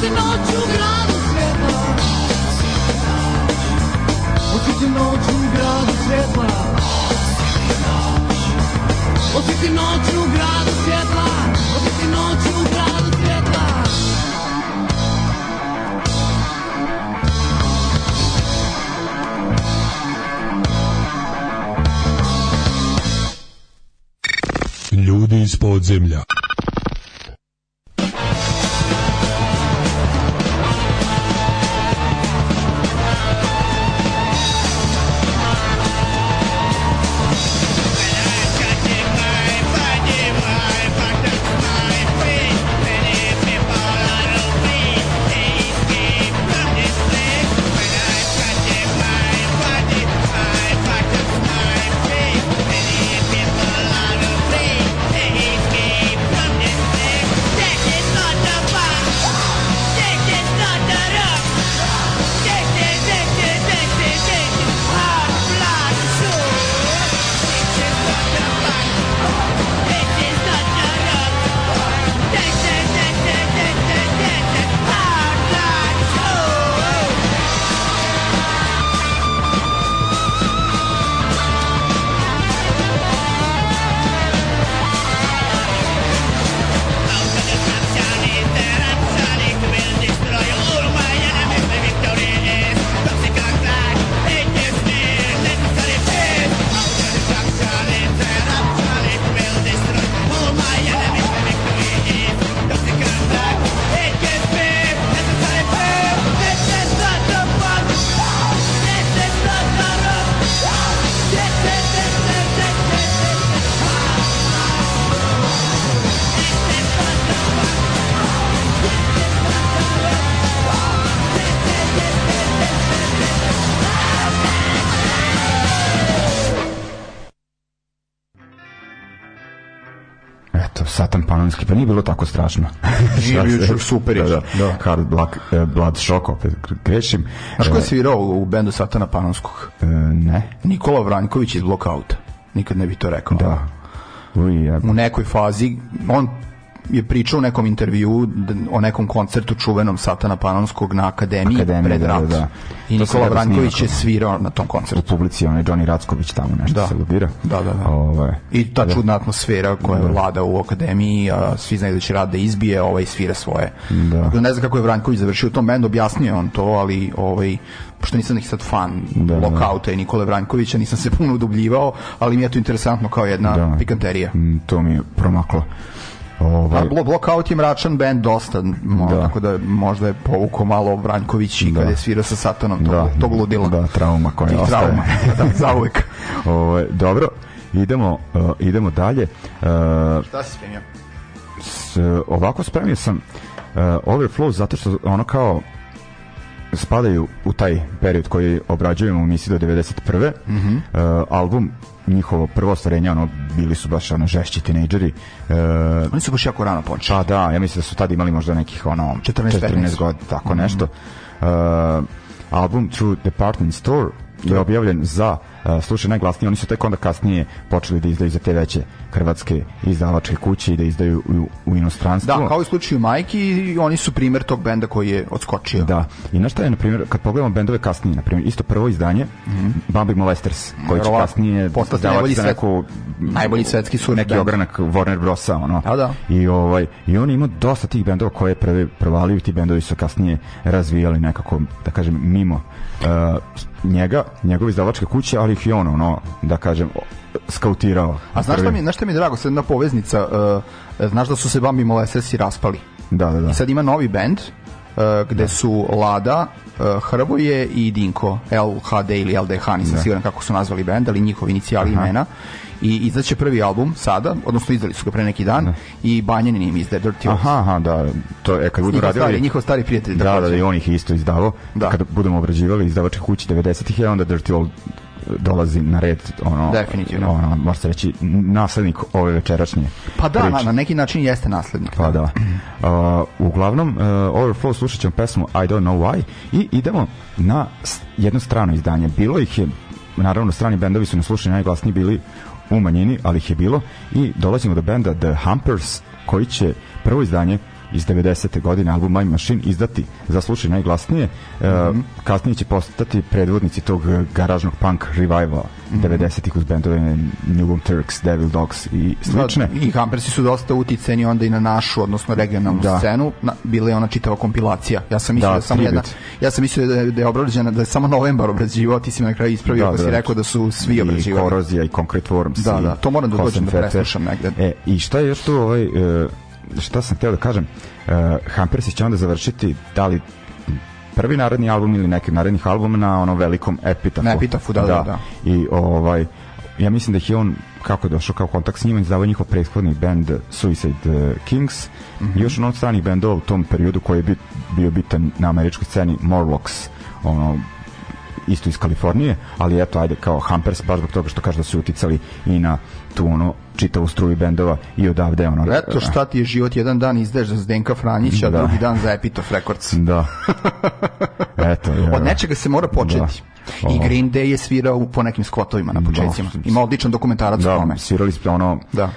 ti noć u gradu svetla Hoću noć u gradu svetla Hoću ti noć u gradu svetla Hoću noć u nije bilo tako strašno. Nije bilo super. Da, da. da. Hard Blood, uh, Blood Shock, opet grešim. Znaš ko je svirao u bendu Satana Panonskog? Uh, ne. Nikola Vranjković iz Blockouta. Nikad ne bi to rekao. Da. Uj. U nekoj fazi, on je pričao u nekom intervju o nekom koncertu čuvenom Satana Panonskog na Akademiji, Akademiji pred da, rat. da, da. I To Nikola Vranjković je svirao na tom U koncertu. publici onaj Johnny Racković tamo nešto Da. se lobira. Da, da, da. Ovaj, I ta da. čudna atmosfera koja Da. vlada u akademiji, a svi znaju da će rad da izbije, ovaj svira svoje. Da. Ne znam kako je Vranković završio u tom bendu, objasnio on to, ali ovaj pošto nisam neki sad fan Da, da. Lokauta i Nikole Vrankovića, nisam se puno udubljivao, ali mi je to interesantno kao jedna Da. pikanterija. Mm, To mi je promaklo. Ovaj, Blo- Blockout je mračan band dosta, mo, Da. tako da možda je povukao malo Vranković i Da. kada je svirao sa Satanom tog, da, tog ludila. Da, trauma koja Tih ostaje. trauma, da, zauvek. Ovaj, dobro, idemo, uh, idemo dalje. Uh, Šta si spremio? s, ovako spremio sam uh, Overflow zato što ono kao spadaju u taj period koji obrađujemo u emisiji do 91. Mm. -hmm. uh, album njihovo prvo ostvarenje ono bili su baš ono žešći tinejdžeri uh, Oni su baš jako rano počeli. Pa da, ja mislim da su tad imali možda nekih ono 14, 15. godina, tako nešto. Uh, album Through Department Store je objavljen za uh, slušaj najglasnije, oni su tek onda kasnije počeli da izdaju za te veće hrvatske izdavačke kuće i da izdaju u, u inostranstvu. Da, kao i u slučaju Majki, oni su primer tog benda koji je odskočio. Da. I na šta je, na primjer, kad pogledamo bendove kasnije, na primjer, isto prvo izdanje, mm -hmm. Bambi Molesters, koji će kasnije Postati izdavati najbolji svet- neku, najbolji svetski surf neki band. ogranak Warner Brosa, ono. Da, da. I, ovaj, I on ima dosta tih bendova koje je prvi provalio i ti bendovi su kasnije razvijali nekako, da kažem, mimo uh, njega, njegove izdavačke kuće, ali ih i ono, ono, da kažem, skautirao. A znaš šta mi, znaš šta mi je drago, sad jedna poveznica, uh, znaš da su se Bambi Molestesi raspali. Da, da, da. I sad ima novi bend, uh, gde su Lada, uh, Hrvoje i Dinko, LHD ili LDH, nisam siguran kako su nazvali bend, ali njihovi inicijali imena. I izaće prvi album sada, odnosno izdali su ga pre neki dan i Banjanin im izdaje Dirty Oath. Aha, aha, da, to je kad budu radili... stari, njihov stari prijatelj. Da, da, da, i on ih isto izdavao. Da. Kad budemo obrađivali izdavače kući 90-ih, je onda Dirty Old dolazi na red ono Definitivno. ono može se reći naslednik ove večerašnje Pa da, na, priče. na neki način jeste naslednik. Pa da. Uh, uglavnom, uh, Overflow slušat ćemo pesmu I Don't Know Why i idemo na jedno strano izdanje. Bilo ih je, naravno strani bendovi su na slušanju najglasniji bili u manjini, ali ih je bilo i dolazimo do benda The Humpers koji će prvo izdanje iz 90. godine, album My Machine, izdati za slučaj najglasnije. Mm -hmm. Kasnije će postati predvodnici tog garažnog punk revivala mm -hmm. 90-ih uz bendove New Bomb Turks, Devil Dogs i slične. Da, I Hampersi su dosta uticeni onda i na našu, odnosno regionalnu da. scenu. Na, bila je ona čitava kompilacija. Ja sam mislio da, da samo jedna, ja sam mislio da je, da je obrađena, da je samo novembar obrađivao, ti si me na kraju ispravio, da, pa da, si rekao da su svi obrađivali. I korozija i Concrete Worms. Da, da, to moram da dođem da preslušam negde. E, i šta je još tu ovaj, uh, šta sam hteo da kažem, uh, Hampersi će onda završiti da li prvi naredni album ili neki narednih albuma na onom velikom epitafu. Na epitafu, da, da, da. da. I ovaj, ja mislim da je on kako je došao kao kontakt s njima izdavao njihov prethodni band Suicide Kings mm -hmm. još on od stranih bendova u tom periodu koji je bit, bio bitan na američkoj sceni Morlocks ono isto iz Kalifornije, ali eto, ajde, kao Hampers, baš zbog toga što kaže da su uticali i na tu ono čitavu struju bendova i odavde ono... Eto šta ti je život, jedan dan izdeš za Zdenka Franjića, da. drugi dan za Epitaph Records. Da. Eto, je, Od nečega se mora početi. Da. I Green Day je svirao po nekim skotovima na početcima. Da. Ima odličan dokumentarac da, o tome. svirali smo ono da. uh,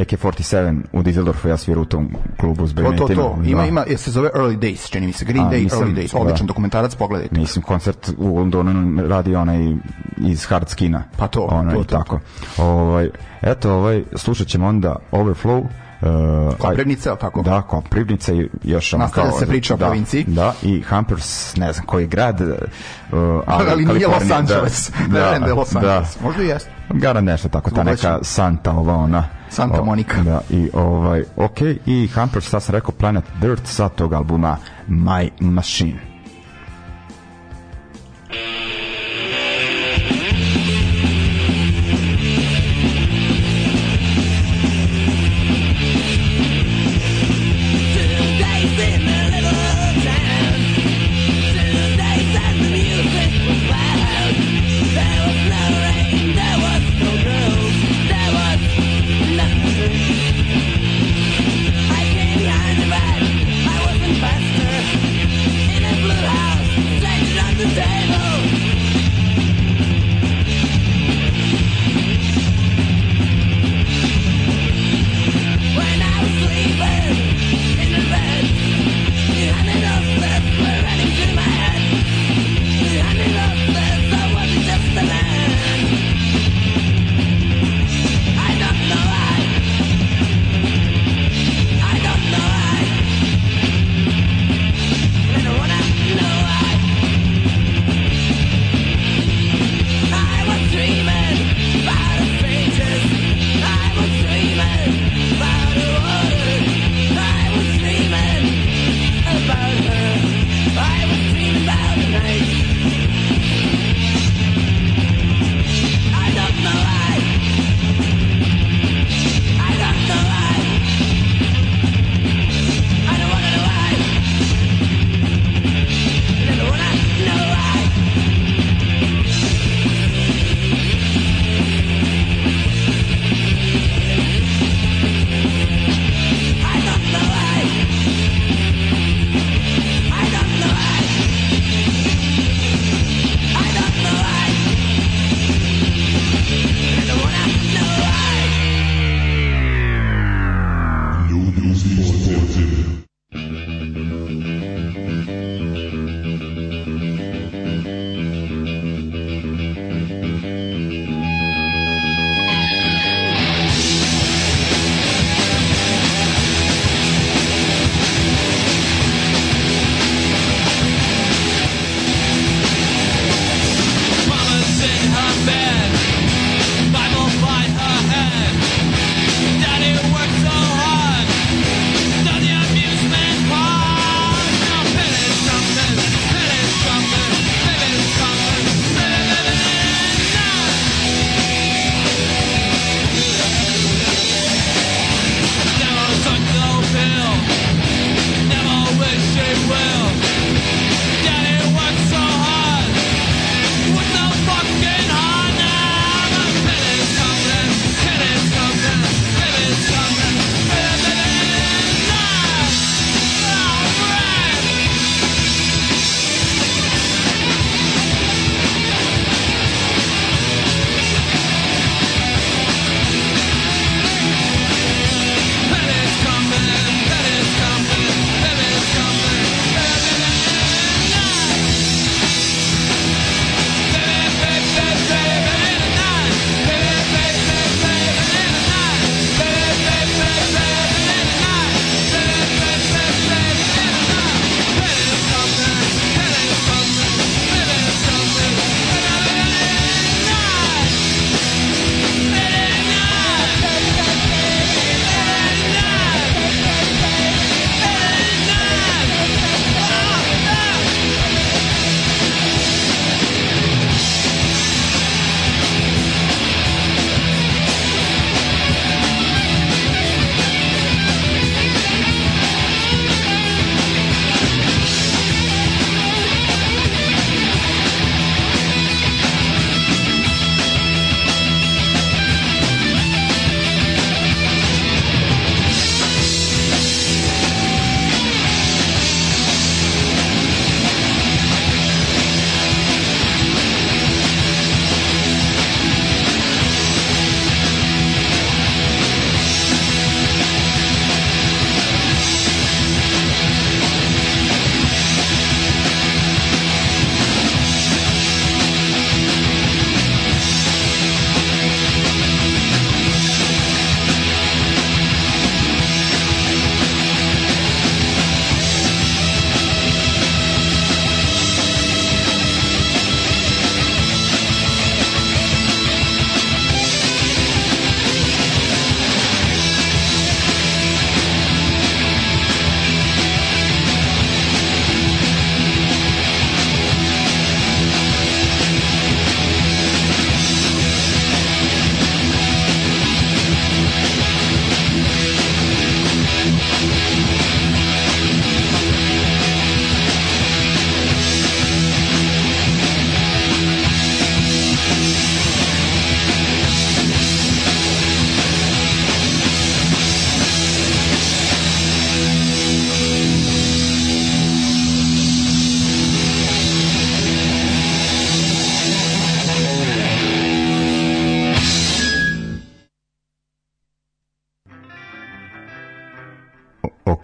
AK-47 u Düsseldorfu, ja sviram u tom klubu s. To, to, to. Ima, da. ima, se zove Early Days, čini mi se. Green A, Day, nisam, Early Days. Da. Odličan da. dokumentarac, pogledajte. Mislim, koncert u Londonu radi onaj iz Hard Skina. Pa to, ono, to, to, tako. Ovaj, eto, ovaj, slušat ćemo onda Overflow, Uh, Koprivnica, ali tako? Da, Koprivnica i još ono Nastavlja kao... se priča o da, provinciji. Da, i Hampers, ne znam koji grad, uh, ali, ali nije Los da. Angeles. Da, ne, ne, ne Los da. Angeles. Da. Možda i jeste. Gara nešto tako, ta neka Santa, ova ona. Santa Monica. Da, i ovaj, ok, i Hampers, sad sam rekao Planet Dirt sa tog albuma My Machine.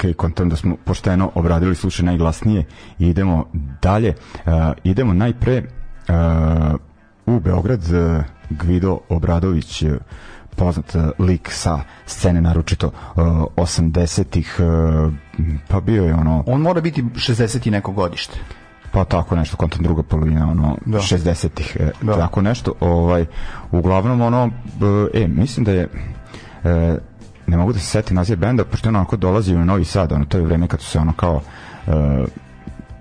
Ok, kontam da smo pošteno obradili slušaj najglasnije i idemo dalje. Uh, idemo najpre uh, u Beograd uh, Gvido Obradović uh, poznat uh, lik sa scene naročito uh, 80-ih uh, pa bio je ono On mora biti 60 i neko godište. pa tako nešto kontam druga polovina ono Da. 60-ih e, Da. tako nešto ovaj uglavnom ono e mislim da je e, ne mogu da se setim naziv benda pošto je ono onako dolazi u Novi Sad ono to je vreme kad su se ono kao e,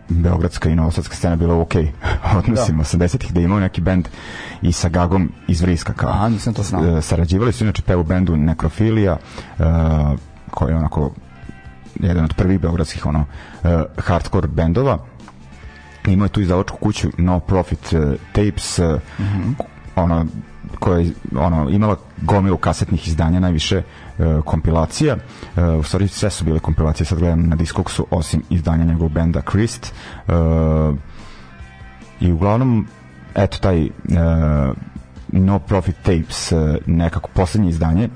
beogradska i novosadska scena bila u okej odnosima 80-ih da imao neki bend i sa Gagom iz Vriska kao. Aha, nisam to znao. E, sarađivali su inače pe u bendu Nekrofilija e, koji je onako jedan od prvih beogradskih ono e, hardcore bendova. Imao je tu izdavačku kuću No Profit uh, Tapes uh, ono koja je ono, imala gomilu kasetnih izdanja najviše uh, kompilacija. Uh, u stvari sve su bile kompilacije sad gledam na Discogsu osim izdanja njegovog benda Christ uh, i uglavnom eto taj No Profit Tapes nekako poslednje izdanje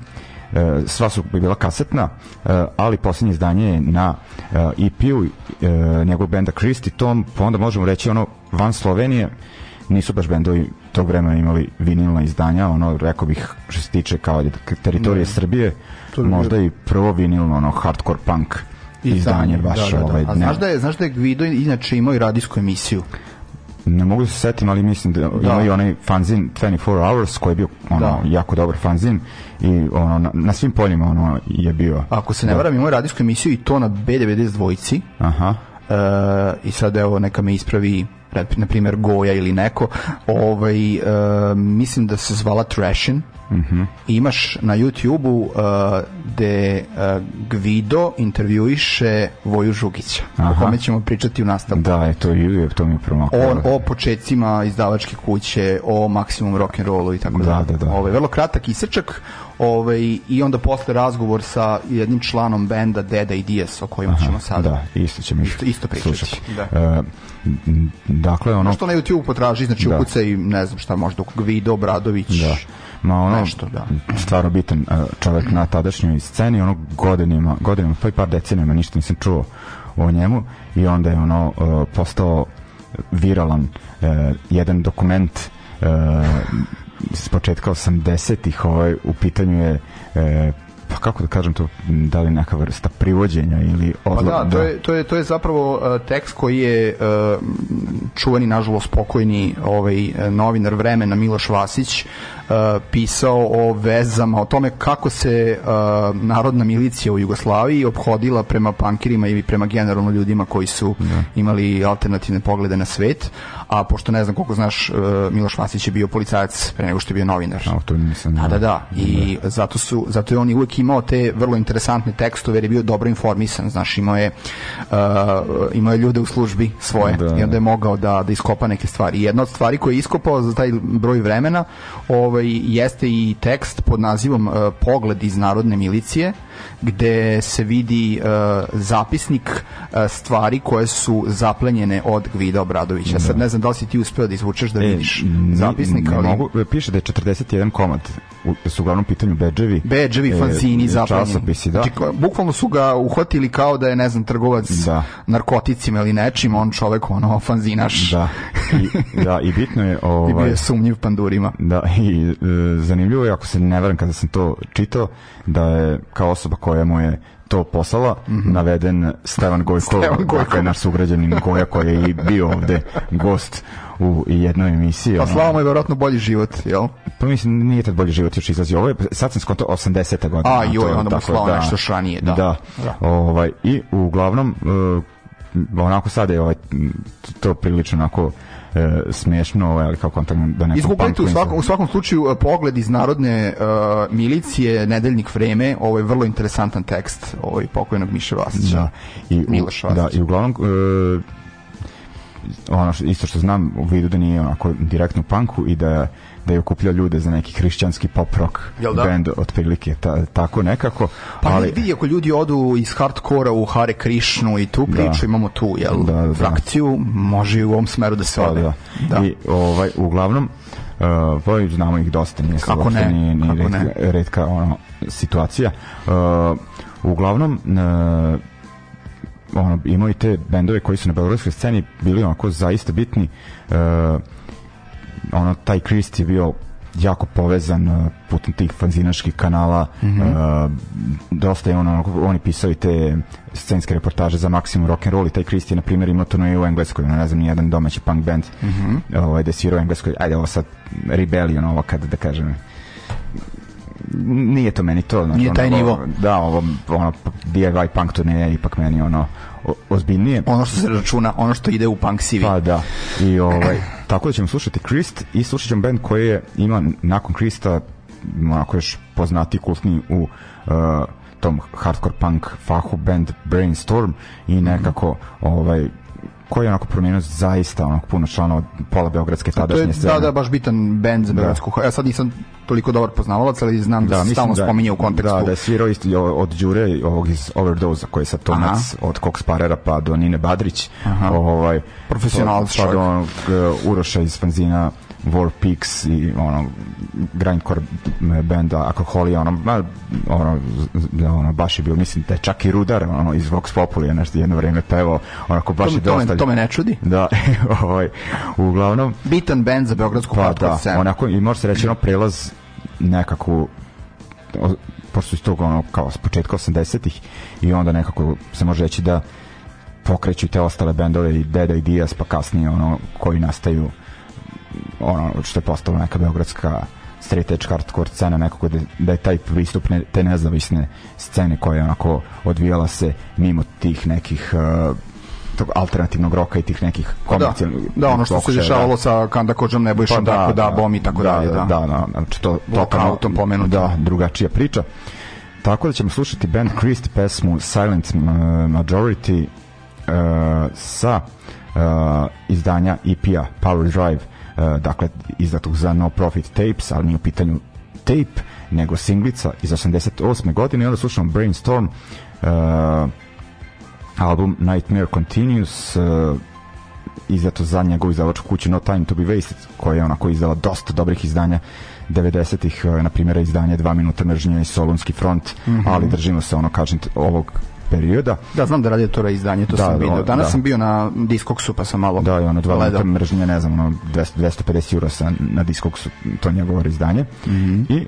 e, sva su bila kasetna, e, ali poslednje izdanje je na e, EP-u e, njegovog benda Christy Tom, pa onda možemo reći ono van Slovenije nisu baš bendovi tog vremena imali vinilna izdanja, ono rekao bih što se tiče kao teritorije Ne. Srbije, možda i prvo vinilno ono hardcore punk izdanje baš da, da, da. ovaj A znaš da je, znaš da je Gvido inače imao i radijsku emisiju. ne mogu da se setim, ali mislim da, da. ima i onaj fanzin 24 Hours koji je bio ono, Da. jako dobar fanzin i ono, na, na svim poljima ono je bio Ako se ne Da. varam, imao radijsku emisiju i to na B92 dvojici. aha E, I sad evo neka me ispravi na primjer Goja ili neko. Ovaj, e, mislim da se zvala Trashin Mhm. I imaš na YouTube-u uh, gde uh, Gvido intervjuiše Voju Žugića o Aha. kome ćemo pričati u nastavku da je to i to mi je promaklo o, o početcima izdavačke kuće, o maksimum rock and rollu i tako Da, dalje. da, da. Ovaj vrlo kratak isečak, ovaj i onda posle razgovor sa jednim članom benda Deda i Dias o kojima ćemo sada. da, isto ćemo Isto- isto pričati, slušati. da. E, dakle, ono... Što na YouTube potraži, znači Da. ukucaj, ne znam šta, možda Gvido Obradović. Da. Ma ono, Nešto, da. stvarno bitan e, čovek na tadašnjoj sceni, ono godinima, godinima, pa i par decenijama ništa nisam čuo o njemu i onda je ono e, postao viralan e, jedan dokument s početka 80-ih ovaj, u pitanju je pa kako da kažem to, da li neka vrsta privođenja ili Pa odla, da, to je, to je, to je zapravo uh, tekst koji je uh, čuveni, nažalost, pokojni ovaj, novinar vremena Miloš Vasić uh, pisao o vezama, o tome kako se uh, narodna milicija u Jugoslaviji obhodila prema pankirima i prema generalno ljudima koji su imali alternativne poglede na svet, a pošto ne znam koliko znaš, uh, Miloš Vasić je bio policajac pre nego što je bio novinar. A, to nisam Da, da, da. I zato su zato je on uvek imao te vrlo interesantne tekstove jer je bio dobro informisan, znaš, imao je uh, imao je ljude u službi svoje Da, i onda je mogao da da iskopa neke stvari. I jedna od stvari koje je iskopao za taj broj vremena, ovaj jeste i tekst pod nazivom uh, Pogled iz narodne milicije gde se vidi uh, zapisnik uh, stvari koje su zaplenjene od Gvida Obradovića. Sad ne znam da li si ti uspeo da izvučeš da vidiš ni- zapisnik, E, ali... mogu, piše da je 41 komad u, da su uglavnom pitanju bedževi bedževi, e, fanzini, zaplenjeni. časopisi, da. Znači, bukvalno su ga uhvatili kao da je, ne znam, trgovac Da. narkoticima ili nečim, on čovek, ono, fanzinaš. da, i, da, i bitno je I bio ovaj, je sumnjiv pandurima. Da, i e, zanimljivo je, ako se ne varam kada sam to čitao, da je kao osoba koja mu je to poslala, naveden Stevan Gojko. Stevan Gojko. dakle naš sugrađanin Goja koji je i bio ovde gost u jednoj emisiji. Pa ono. slava mu je verovatno bolji život, jel? Pa mislim, nije tad bolji život još izlazi. Ovo je, sad sam skontao 80. godina. A, joj, onda mu tako, slao nešto još ranije, da. Da. Da. Ovaj, I uglavnom, e, onako sad je ovaj, to prilično onako e, smešno, ovaj, ali kao kontak da nekom Izgooglajte u svakom, u svakom slučaju e, pogled iz narodne uh, milicije, nedeljnik vreme, ovo je vrlo interesantan tekst ovaj pokojnog Miše Vasića. Da. I, Miloš da, Vasić. i uglavnom e, ono što, isto što znam u vidu da nije onako direktno u punku i da da je okupljao ljude za neki hrišćanski pop rock Jel da? band otprilike ta, tako nekako Pa ali vidi, ako ljudi odu iz hardkora u Hare Krishnu i tu priču, imamo tu, jel, Da, da. frakciju, može i u ovom smeru da se Pa, ode. da. Da. I ovaj uglavnom uh, pa znamo ih dosta, nije Kako uopšte ne, nije kako redka, ne. redka ono, situacija. Uh, uglavnom uh, ono, imao i te bendove koji su na beogradskoj sceni bili onako zaista bitni uh, ono, taj Krist je bio jako povezan uh, putem tih fanzinaških kanala mm -hmm. uh, dosta je ono oni pisali te scenske reportaže za Maximum Rock and Roll i taj Kristi na primjer imao to u Engleskoj ono, ne znam ni jedan domaći punk band mm -hmm. ovaj, da svirao u Engleskoj ajde ovo sad Rebellion ovo kad da kažem nije to meni to znači, nije taj ono, nivo da ovo ono DIY punk turneja ipak meni ono ozbiljnije. Ono što se računa, ono što ide u punk CV. Pa da. I ovaj, tako da ćemo slušati Krist i slušat ćemo band koji je ima nakon Krista onako još poznati kultni u uh, tom hardcore punk fahu band Brainstorm i nekako ovaj koji je onako promijenio zaista onako puno članova pola beogradske tadašnje scene. Da, da, baš bitan band za da. beogradsku. Ja sad nisam toliko dobar poznavalac, ali znam da, da se stalno da, spominje u kontekstu. Da, da je svirao isto od Đure, ovog iz Overdose, koji je sad tonac od Cox Parera pa do Nine Badrić. Aha. Ovaj, Profesionalac Pa do onog uh, Uroša iz fanzina War Peaks i ono grindcore benda Alkoholi ono, ono, ono baš je bio mislim da je čak i Rudar ono, iz Vox Populi nešto jedno vreme pevao onako baš to, je dosta to me, to me ne čudi da ovaj, uglavnom bitan band za Beogradsku pa da, scenu. onako i može se reći ono prelaz nekako pošto iz tog ono kao s početka 80-ih i onda nekako se može reći da pokreću te ostale bendove i Deda i Diaz pa kasnije ono koji nastaju ono što je postalo neka beogradska straight edge hardcore scena nekako da, da je taj pristup ne, te nezavisne scene koja je onako odvijala se mimo tih nekih uh, tog alternativnog roka i tih nekih da, komercijalnih da, da, ono što se dešavalo da. sa Kanda Kođom Nebojšom, pa, da, tako da, da, bom i tako da, dalje, da. Da, da, znači to, to kao, pomenu, da, drugačija priča. Tako da ćemo slušati band Christ pesmu Silent Majority uh, sa uh, izdanja EP-a Power Drive uh, dakle izdatog za No Profit Tapes, ali nije u pitanju tape, nego singlica iz 88. godine i onda slušamo Brainstorm uh, album Nightmare Continues uh, izdato za njegovu izdavačku kuću No Time to be Wasted koja je onako izdala dosta dobrih izdanja 90-ih, na primjer izdanje 2 minuta mržnje i Solunski front, mm -hmm. ali držimo se ono kažem ovog perioda. Da, znam da radi to izdanje, to da, sam vidio. Danas da. sam bio na Discogsu pa sam malo Da, i ono dva minuta mržnje, ne znam, ono 200, 250 euro sa, na Discogsu, to njegovo izdanje. Mm -hmm. I,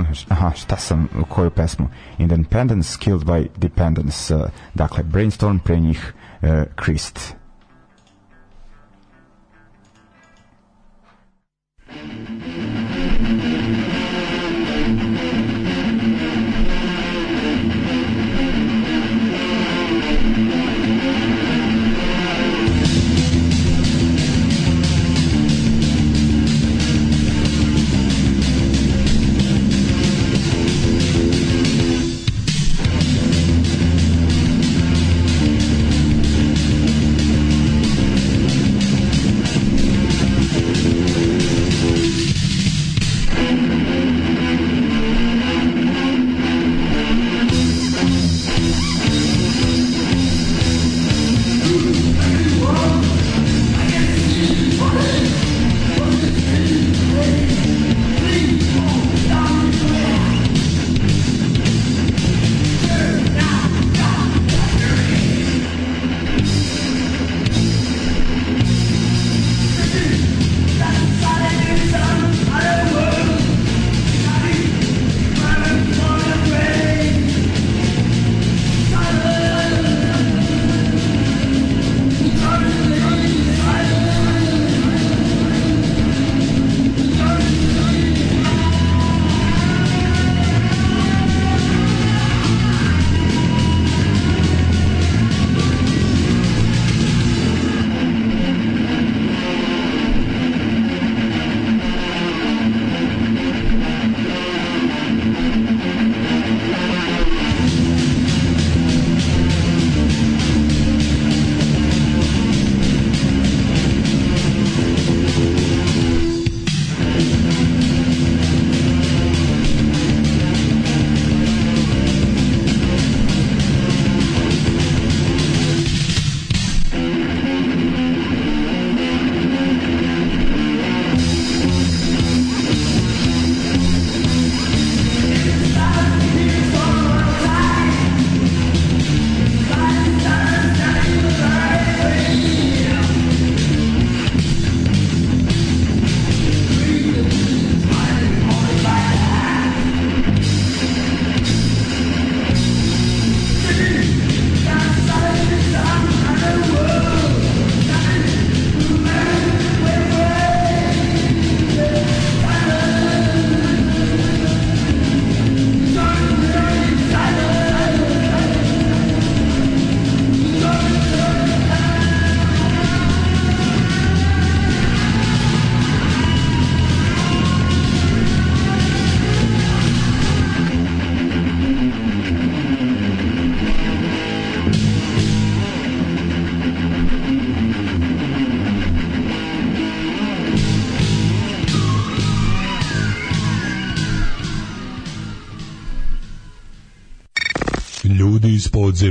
uh, aha, šta sam, koju pesmu? Independence Killed by Dependence. Uh, dakle, Brainstorm, pre njih uh, Christ. Iz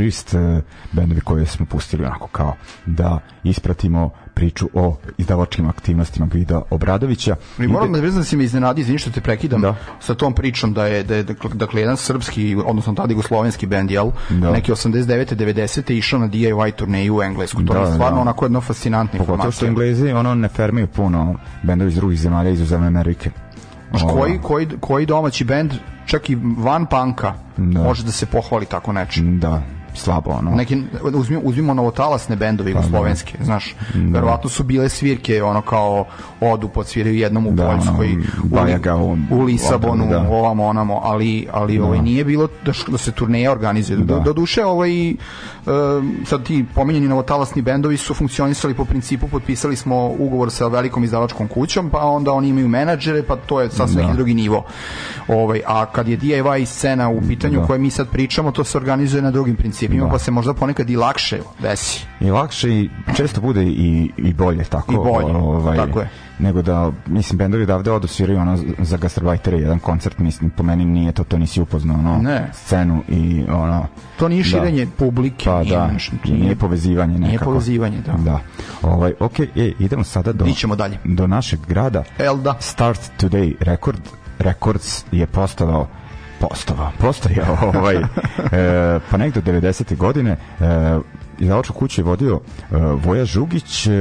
Christ, uh, bendovi koje smo pustili onako kao da ispratimo priču o izdavačkim aktivnostima Gvida Obradovića. I moram da priznam da si me iznenadio, izvini što te prekidam da. sa tom pričom da je, da je dakle, jedan srpski, odnosno tada jugoslovenski bend, jel? Da. Neki 89. 90. išao na DIY turneju u Englesku. To da, je stvarno da. onako jedno fascinantna informacija. Pogotovo što Englezi ono ne fermaju puno bendovi iz drugih zemalja izuzetno Amerike. Znaš, koji, koji, koji domaći bend, čak i van panka, da. može da se pohvali tako nečim. Da, slabo ono. Neki uzmi, uzmimo novotalasne bendove pa, jugoslovenske, da. znaš. Da. Verovatno su bile svirke ono kao odu podsviraju jednom u da, Poljskoj, Bajaga, u, u Lisabonu, da. ovamo onamo, ali ali da. ovaj nije bilo da, da se turneja organizuje. Da. Do, do duše ovaj sad ti pominjeni novotalasni bendovi su funkcionisali po principu potpisali smo ugovor sa velikom izdavačkom kućom, pa onda oni imaju menadžere, pa to je sasvim da. drugi nivo. Ovaj, a kad je DIY scena u pitanju da. koje mi sad pričamo, to se organizuje na drugim principima, da. pa se možda ponekad i lakše desi. I lakše i često bude i, i bolje tako. I bolje, ovaj, tako je nego da, mislim, bendovi odavde odu sviraju ono za gastarbajtere jedan koncert, mislim, po meni nije to, to nisi upoznao, ono, ne. scenu i ono... To nije da. širenje da. publike, pa, nije, da, nije, nije povezivanje nekako. Nije povezivanje, da. Da. Ovaj, ok, e, idemo sada do, Ićemo dalje. do našeg grada. Elda. Start Today Record, Records je postavao postava, postoja ovaj, e, pa nekdo 90. godine e, izdavačku kuću je vodio uh, Voja Žugić, uh,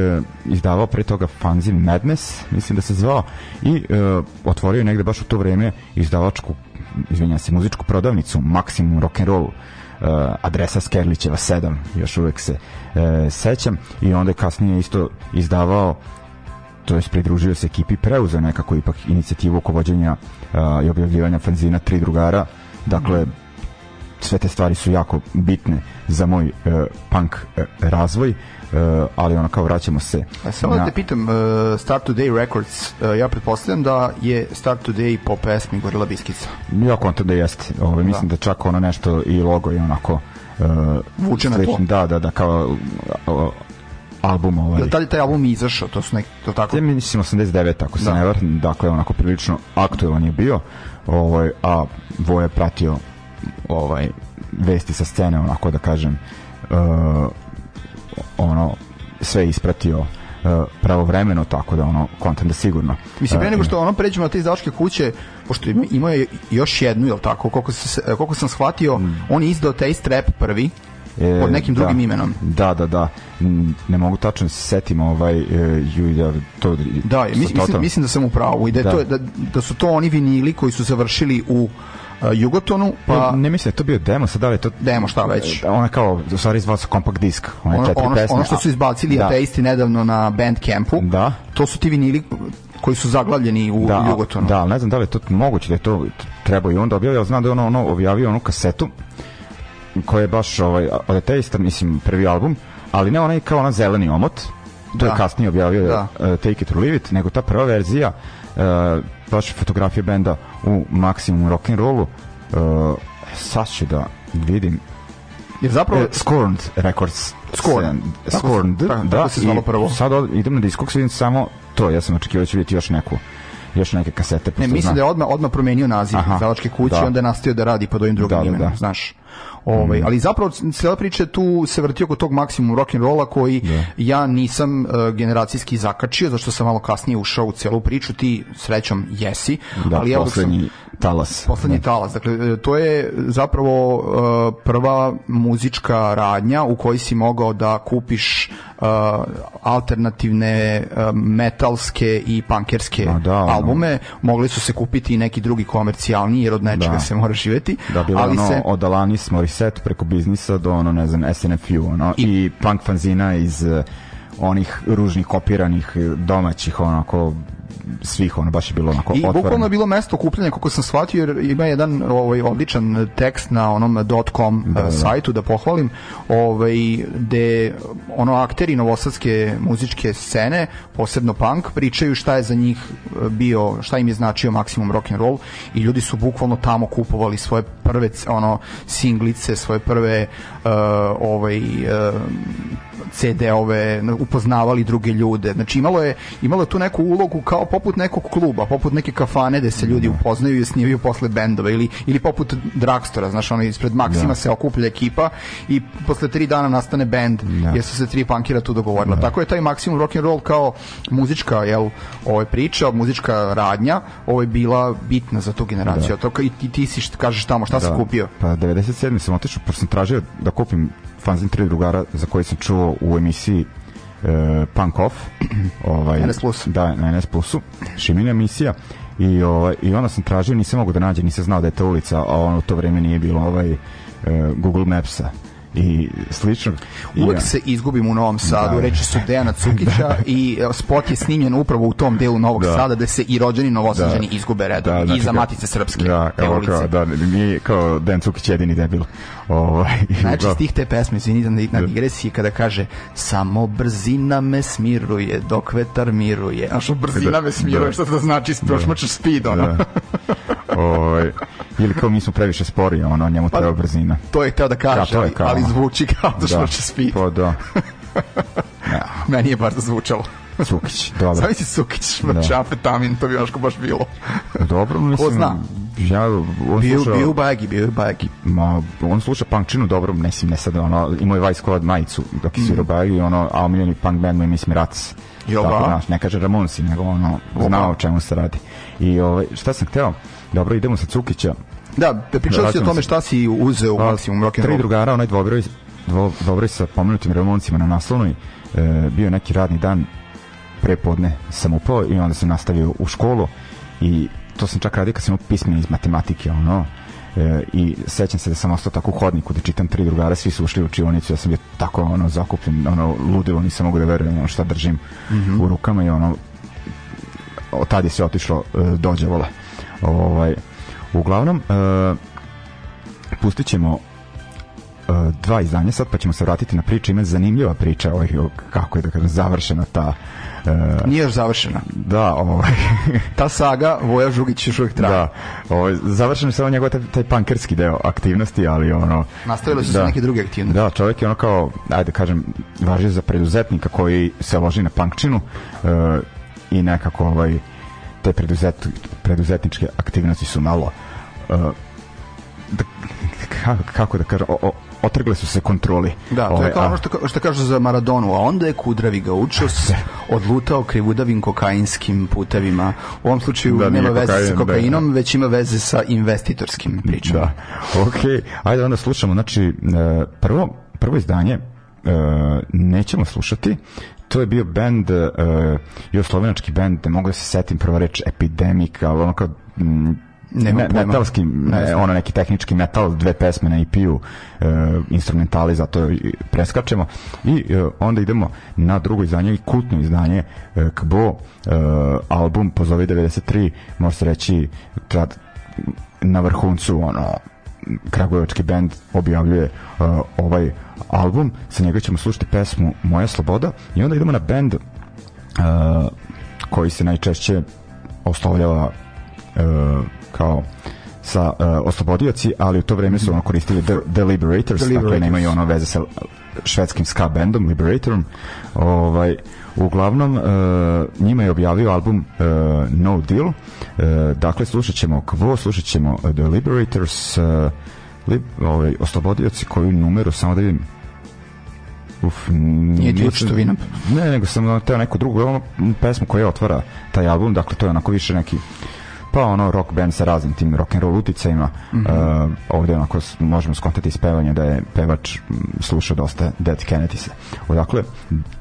izdavao pre toga fanzin Madness, mislim da se zvao, i uh, otvorio negde baš u to vreme izdavačku, izvinjam se, muzičku prodavnicu Maximum Rock'n'Roll, uh, adresa Skerlićeva 7, još uvek se uh, sećam, i onda je kasnije isto izdavao to je pridružio se ekipi, preuzeo nekako ipak inicijativu oko vođenja uh, i objavljivanja fanzina Tri drugara, dakle, mm sve te stvari su jako bitne za moj uh, punk uh, razvoj uh, ali ono kao vraćamo se A samo da na... da te pitam uh, Start Today Records uh, ja pretpostavljam da je Start Today po pesmi Gorila Biskica ja kontam da jeste. Ove, ovaj, mislim da. da čak ono nešto i logo je onako uh, vuče na to da da da kao uh, album ovaj. Da li taj album izašao? To su neki to tako. Ja mislim 89 ako se da. ne varam, dakle onako prilično aktuelan je bio. Ovaj a Voje pratio ovaj vesti sa scene onako da kažem uh, ono sve ispratio uh, pravovremeno tako da ono kontam da sigurno mislim pre nego što ono pređemo na te izdavačke kuće pošto ima, ima još jednu jel tako koliko, se, koliko sam shvatio mm. on je izdao Taste Rap prvi e, pod nekim drugim da, imenom. Da, da, da. Ne mogu tačno da se setim ovaj e, da to Da, mislim, mislim, mislim da sam u pravu i da, da. to da, da su to oni vinili koji su završili u uh, Jugotonu, pa... Ne, ne mislim da je to bio demo, sad da li je to... Demo, šta već? Ona kao, u stvari izvala se compact disk, one ono, četiri ono, pesme. ono što su izbacili da. ateisti nedavno na Bandcampu, Da. to su ti vinili koji su zaglavljeni u da, Jugotonu. Da, ne znam da li je to moguće da je to treba i onda objavio, ali znam da je ono, ono objavio onu kasetu koja je baš ovaj, od ateista, mislim, prvi album, ali ne onaj kao ona zeleni omot, to je Da. kasnije objavio Da. uh, Take It or Leave It, nego ta prva verzija uh, baš fotografije benda u maksimum rock'n'rollu uh, sad ću da vidim Jer zapravo... e, Scorned Records Scorned. Se- Scorned, tako- da, tako se zvalo prvo. sad od- idem na Discogs vidim samo to, ja sam očekivao da ću vidjeti još neku još neke kasete Ne, mislim znam- da je odmah, odmah promenio naziv Aha, izdavačke kuće da. i onda je nastavio da radi pod ovim drugim Da, da, imenom, da. znaš. Ovaj, ali zapravo cijela priča tu se vrti oko tog maksimum rock and rolla koji ja nisam uh, generacijski zakačio zašto sam malo kasnije ušao u celu priču ti srećom jesi da, ali evo dok sam- poslednji talas Poslednji Da. talas. Dakle, e, to je zapravo e, prva muzička radnja u kojoj si mogao da kupiš e, alternativne e, metalske i pankerske Ma da, ono. albume. Mogli su se kupiti i neki drugi komercijalni, jer od nečega Da. se mora živeti. Da, bilo ali ono se, od Alanis Morissette preko biznisa do ono, ne znam, SNFU, ono, i, I- i punk fanzina iz eh, onih ružnih kopiranih eh, domaćih, onako, svih, ono, baš je bilo onako I otvoreno. bukvalno je bilo mesto okupljanja, kako sam shvatio, jer ima jedan ovaj, odličan tekst na onom .com da, da. sajtu, da pohvalim, ovaj, gde ono akteri novosadske muzičke scene, posebno punk, pričaju šta je za njih e, bio, šta im je značio maksimum rock and roll i ljudi su bukvalno tamo kupovali svoje prve ono singlice, svoje prve uh, ovaj uh, CD-ove, upoznavali druge ljude. Znači imalo je imalo je tu neku ulogu kao poput nekog kluba, poput neke kafane gde se ljudi upoznaju i snimaju posle bendova ili ili poput Dragstora, znaš, ono ispred Maksima Da. se okuplja ekipa i posle tri dana nastane bend Da. jer su se tri punkira tu dogovorila. Tako je taj maksimum rock and roll kao muzička jel, ovaj priča, muzička radnja, ovo je bila bitna za tu generaciju. To ka- i ti, ti si kažeš tamo šta si kupio? Pa 97. sam otišao, pošto sam tražio da kupim fanzin tri drugara za koji sam čuo u emisiji e, Punk Off. ovaj, NS Plus. Da, na NS Plusu. Šimina emisija. I, ovaj, I onda sam tražio, nisam mogu da nađem, nisam znao da je to ulica, a ono u to vreme nije bilo ovaj, e, Google Mapsa i slično. Uvek ja- se izgubim u Novom Sadu, Da. reči su Dejana Cukića i e, spot je snimljen upravo u tom delu Novog Da. Sada gde se i rođeni novosađani Da. izgube redom Da, i znači za kao- Matice Srpske, Da, evo kao, da, nije kao Dan Cukić jedini debil. Ovaj, Znači, da. stih te pesme, izvini na, na digresiji, kada kaže samo brzina me smiruje, dok vetar miruje. A što brzina Da, me smiruje, da. što to znači? Prošmačaš speed, ono. Da. ovaj, ili kao mi smo previše spori, ono, njemu treba brzina. To je hteo da kaže, Da, to je kao- ali zvuči kao da šmače speed. Pa da. Ja, Meni je bar da zvučalo. Cukić, dobro. Zamisli Sukić, šmače amfetamin, to bi još baš bilo. Dobro, mislim, zna? Ja, on Bio, sluša, bio bagi, bio bagi. ma, on sluša punkčinu dobro, ne sim, ne sad, ono, imao je Vice Squad majicu dok je svirao bagi i ono, a omiljeni punk band mu je Miss Mirac. Jel da? znaš, ne kaže Ramonsi, nego ono, znao o čemu se radi. I ovaj, šta sam hteo? Dobro, idemo sa Cukića. Da, pričali si o tome šta si uzeo u Pa, maksimum rock and Tri roll. drugara, onaj dvobroj, dvo, dvobroj sa pomenutim Ramoncima na naslovnoj, e, bio neki radni dan prepodne sam upao i onda sam nastavio u školu i to sam čak radio kad sam imao pismeni iz matematike, ono, e, i sećam se da sam ostao tako u hodniku da čitam tri drugara, svi su ušli u učionicu, ja sam bio tako ono zakupljen, ono ludilo, nisam mogu da verujem ono šta držim u rukama i ono od tad je se otišlo e, dođevola. Ovaj, uglavnom, e, pustit ćemo e, dva izdanja sad, pa ćemo se vratiti na priču. Ima zanimljiva priča, ovaj, kako je da kažem, završena ta... e, Nije još završena. da, ovaj, Ta saga Voja Žugić još uvijek traje. da, ovaj, završen je samo njegov taj, taj punkerski deo aktivnosti, ali ono... Nastavile su se neke druge aktivnosti. Da, čovjek je ono kao, ajde da kažem, važio za preduzetnika koji se loži na punkčinu e, i nekako ovaj, te preduzet, preduzetničke aktivnosti su malo e, da, kako, kako da kažem, o, o, otrgle su se kontroli. Da, to je kao ono što, što kažu za Maradonu, a onda je kudravi ga učos odlutao krivudavim kokainskim putevima. U ovom slučaju Da, nema veze kokain, sa da. kokainom, već ima veze sa investitorskim pričama. Da. Ok, ajde onda slušamo. Znači, e, prvo, prvo izdanje e, nećemo slušati. To je bio band, uh, jugoslovenački band, ne mogu da se setim prva reč Epidemic, ali ono kao, mm, Nema me, metalski, ne, ono neki tehnički metal, dve pesme na EP-u, e, instrumentali, zato preskačemo. I e, onda idemo na drugo izdanje i kultno izdanje e, KBO, e, album Pozovi 93, može se reći trad, na vrhuncu ono kragujevački bend objavljuje uh, ovaj album, sa njega ćemo slušati pesmu Moja sloboda i onda idemo na bend uh, koji se najčešće oslovljava uh, kao sa uh, oslobodioci, ali u to vreme su ono koristili The, the Liberators, The dakle nemaju ono veze sa švedskim ska bandom Liberatorom. Ovaj, uglavnom, uh, njima je objavio album uh, No Deal. Uh, dakle, slušat ćemo Quo, slušat ćemo The Liberators, uh, li, ovaj, oslobodioci koju numeru, samo da vidim Uf, nije ti što vidim. Ne, nego sam teo neku drugu ono, pesmu koja otvara taj album, dakle to je onako više neki pa ono rock band sa raznim tim rock and roll uticajima. Mm -hmm. uh, ovde onako možemo skontati iz pevanja da je pevač slušao dosta Dead Kennedy-se. Odakle,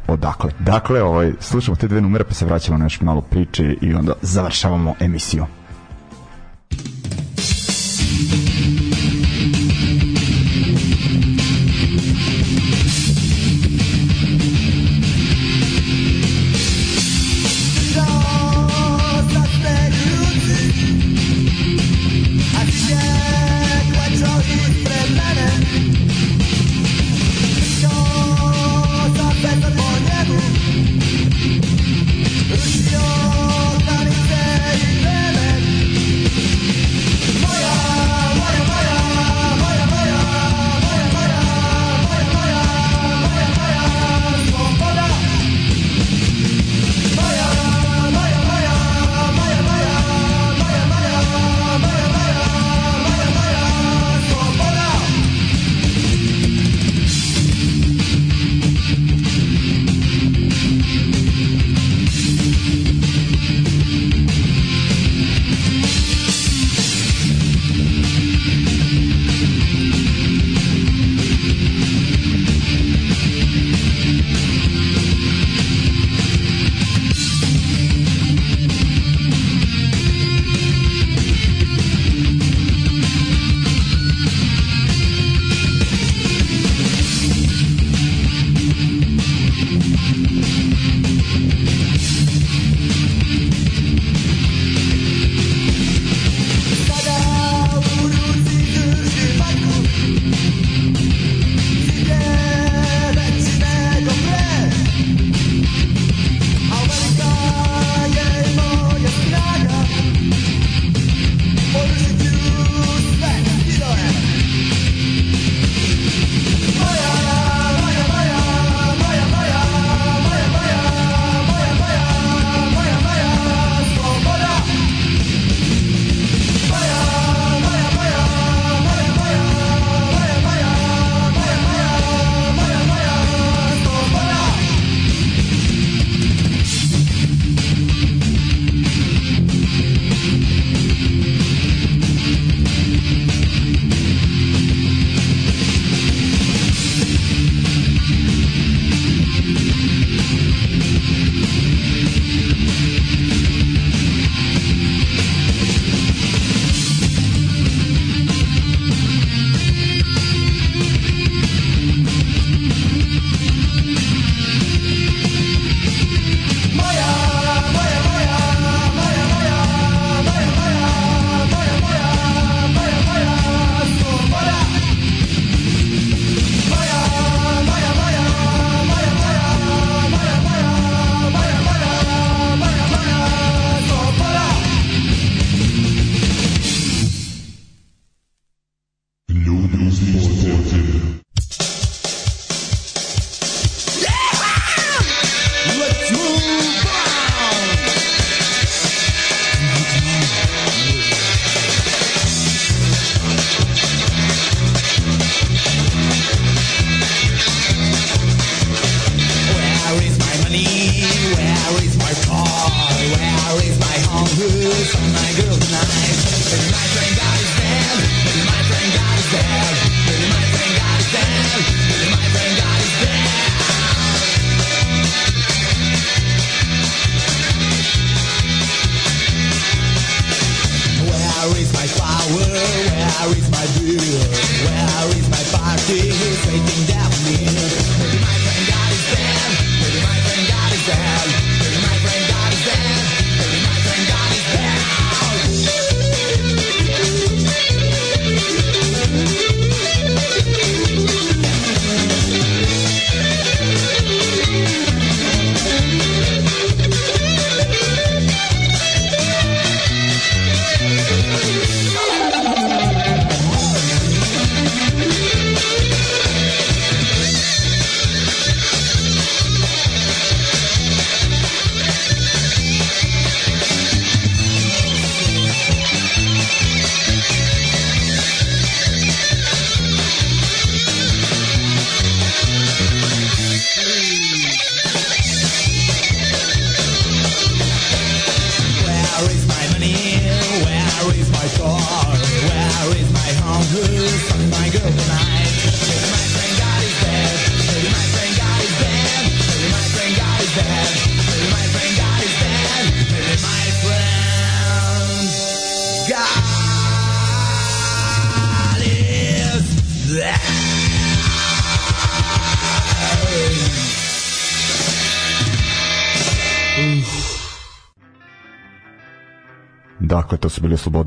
odakle. Dakle, ovaj, slušamo te dve numere pa se vraćamo na još malo priče i onda završavamo emisiju.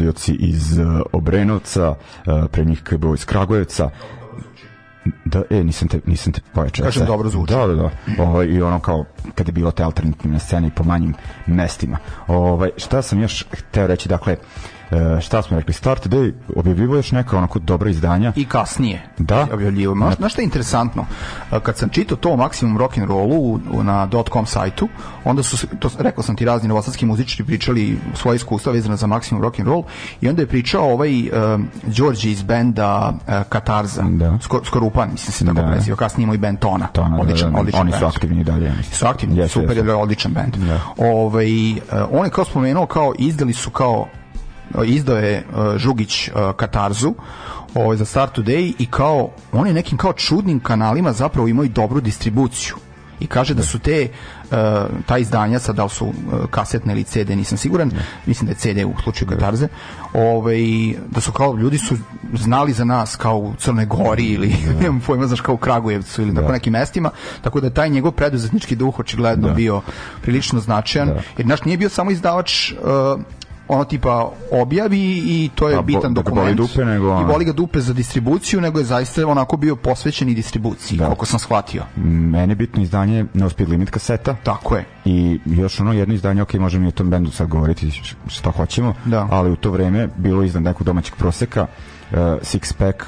Oslobodioci iz uh, Obrenovca, uh, pre njih KB iz Kragujevca. Da, e, nisam te, nisam te pojačao. Kažem, dobro zvuči. Da, da, da. Ovaj, I ono kao, kad je bilo te alternativne scene po manjim mestima. Ovaj, šta sam još hteo reći, dakle, E, šta smo rekli, Start Day objavljivo još neka onako dobra izdanja. I kasnije da? objavljivo. Znaš, znaš šta je interesantno? E, kad sam čitao to o Maximum Rock'n'Rollu na .com sajtu, onda su, to, rekao sam ti, razni novosadski muzičari pričali svoje iskustva vezano za Maximum Rock'n'Roll i onda je pričao ovaj um, Đorđe iz benda uh, Katarza, da. Skor, Skorupan, mislim se tako da. prezio, kasnije imao i band Tona. Tona odličan, da, da, odličan Oni band. su aktivni dalje. Su aktivni, yes, super, yes. odličan band. Da. Ovaj, uh, on je kao spomenuo, kao izdali su kao izdao je uh, Žugić uh, Katarzu ovaj, za Start Today i kao, on je nekim kao čudnim kanalima zapravo imao i dobru distribuciju i kaže da su te uh, ta izdanja sad da li su uh, kasetne ili CD nisam siguran ne. mislim da je CD u slučaju Katarze ovaj, da su kao ljudi su znali za nas kao u Crnoj Gori ili nemam pojma znaš kao u Kragujevcu ili da. tako nekim mestima tako da je taj njegov preduzetnički duh očigledno da. bio prilično značajan da. jer naš nije bio samo izdavač uh, ono tipa objavi i to je A, bitan da dokument. Dupe, nego, I boli ga dupe za distribuciju, nego je zaista onako bio posvećen i distribuciji, da. koliko sam shvatio. Meni je bitno izdanje No Speed Limit kaseta. Tako je. I još ono jedno izdanje, ok, možemo i o tom bendu sad govoriti šta hoćemo, da. ali u to vreme bilo izdan nekog domaćeg proseka, uh, Six Pack,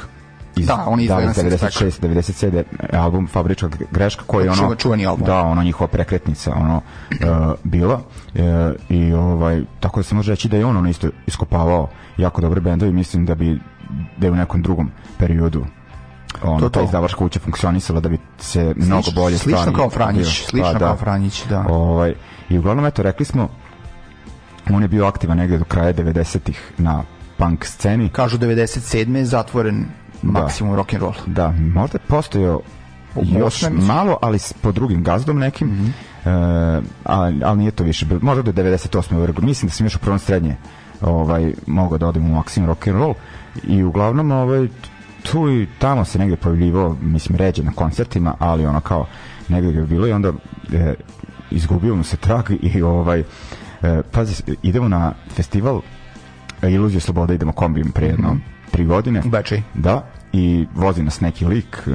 iz da, on da, 96 97 album Fabrička greška koji ono čuvani album. Da, ono njihova prekretnica ono uh, bila uh, i ovaj tako da se može reći da je on ono isto iskopavao jako dobre bendove i mislim da bi da je u nekom drugom periodu ono, to, to. ta izdavačka kuća funkcionisala da bi se Slič, mnogo bolje slično stvari, kao Franjić, slično pa, da. kao Franjić, da. Ovaj, I uglavnom, eto, rekli smo, on je bio aktivan negde do kraja 90-ih na punk sceni. Kažu 97. je zatvoren maksimum da. rock and roll. Da, možda je postojao još malo, ali po drugim gazdom nekim. Mm -hmm. uh, ali, ali nije to više. Možda do 98. vrgu. Mislim da sam još u prvom srednje ovaj, mogao da odem u maksimum rock and roll i uglavnom ovaj, tu i tamo se negde pojavljivo, mislim, ređe na koncertima, ali ono kao negde je bilo i onda e, izgubio mu se trag i ovaj e, pazi, idemo na festival Iluzija sloboda, idemo kombijem pre jedno mm -hmm tri godine. Bečej. Da, i vozi nas neki lik,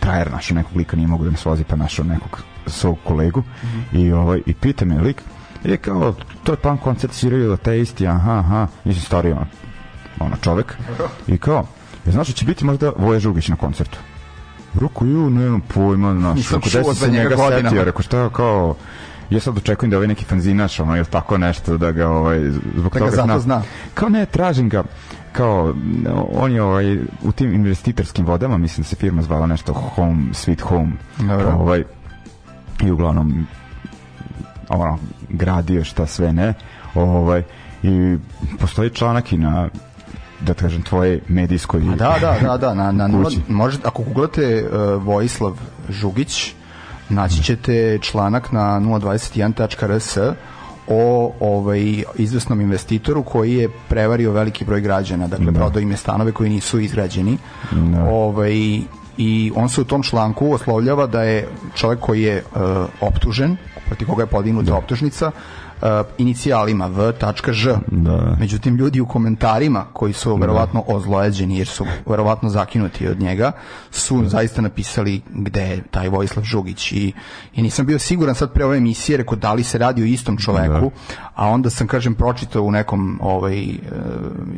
trajer našo nekog lika nije mogu da nas vozi, pa našao nekog svog kolegu mm -hmm. i, ovaj, i pita me lik, je kao, to je punk koncert sviraju ateisti, aha, aha, nisam stariji ono, ono čovek, i kao, je znaš da će biti možda Voja Žugić na koncertu? Ruku, ju, nemam pojma, znaš, Nisam čuo za njega godinama. Setio, rekao, šta, kao, ja sad očekujem da ovaj neki fanzinaš, ono, ili tako nešto, da ga, ovaj, zbog da toga zna. zna. Kao ne, tražim ga, kao on je ovaj u tim investitorskim vodama mislim da se firma zvala nešto Home Sweet Home Dobro. ovaj i uglavnom ono gradio šta sve ne ovaj i postoji članak i na da kažem tvoje medijskoj da da da da na na može ako googlate uh, Vojislav Žugić naći ćete članak na 021.rs o ovaj izvesnom investitoru koji je prevario veliki broj građana, dakle da. prodao im je stanove koji nisu izgrađeni. Da. Ovaj i on se u tom članku oslovljava da je čovjek koji je uh, optužen, protiv koga je podignuta da. optužnica, uh, inicijalima V.Ž. Da. Međutim, ljudi u komentarima koji su da. verovatno ozlojeđeni jer su verovatno zakinuti od njega, su da. zaista napisali gde je taj Vojislav Žugić i, i nisam bio siguran sad pre ove emisije, rekao da li se radi o istom čoveku, da. a onda sam, kažem, pročitao u nekom ovaj, uh,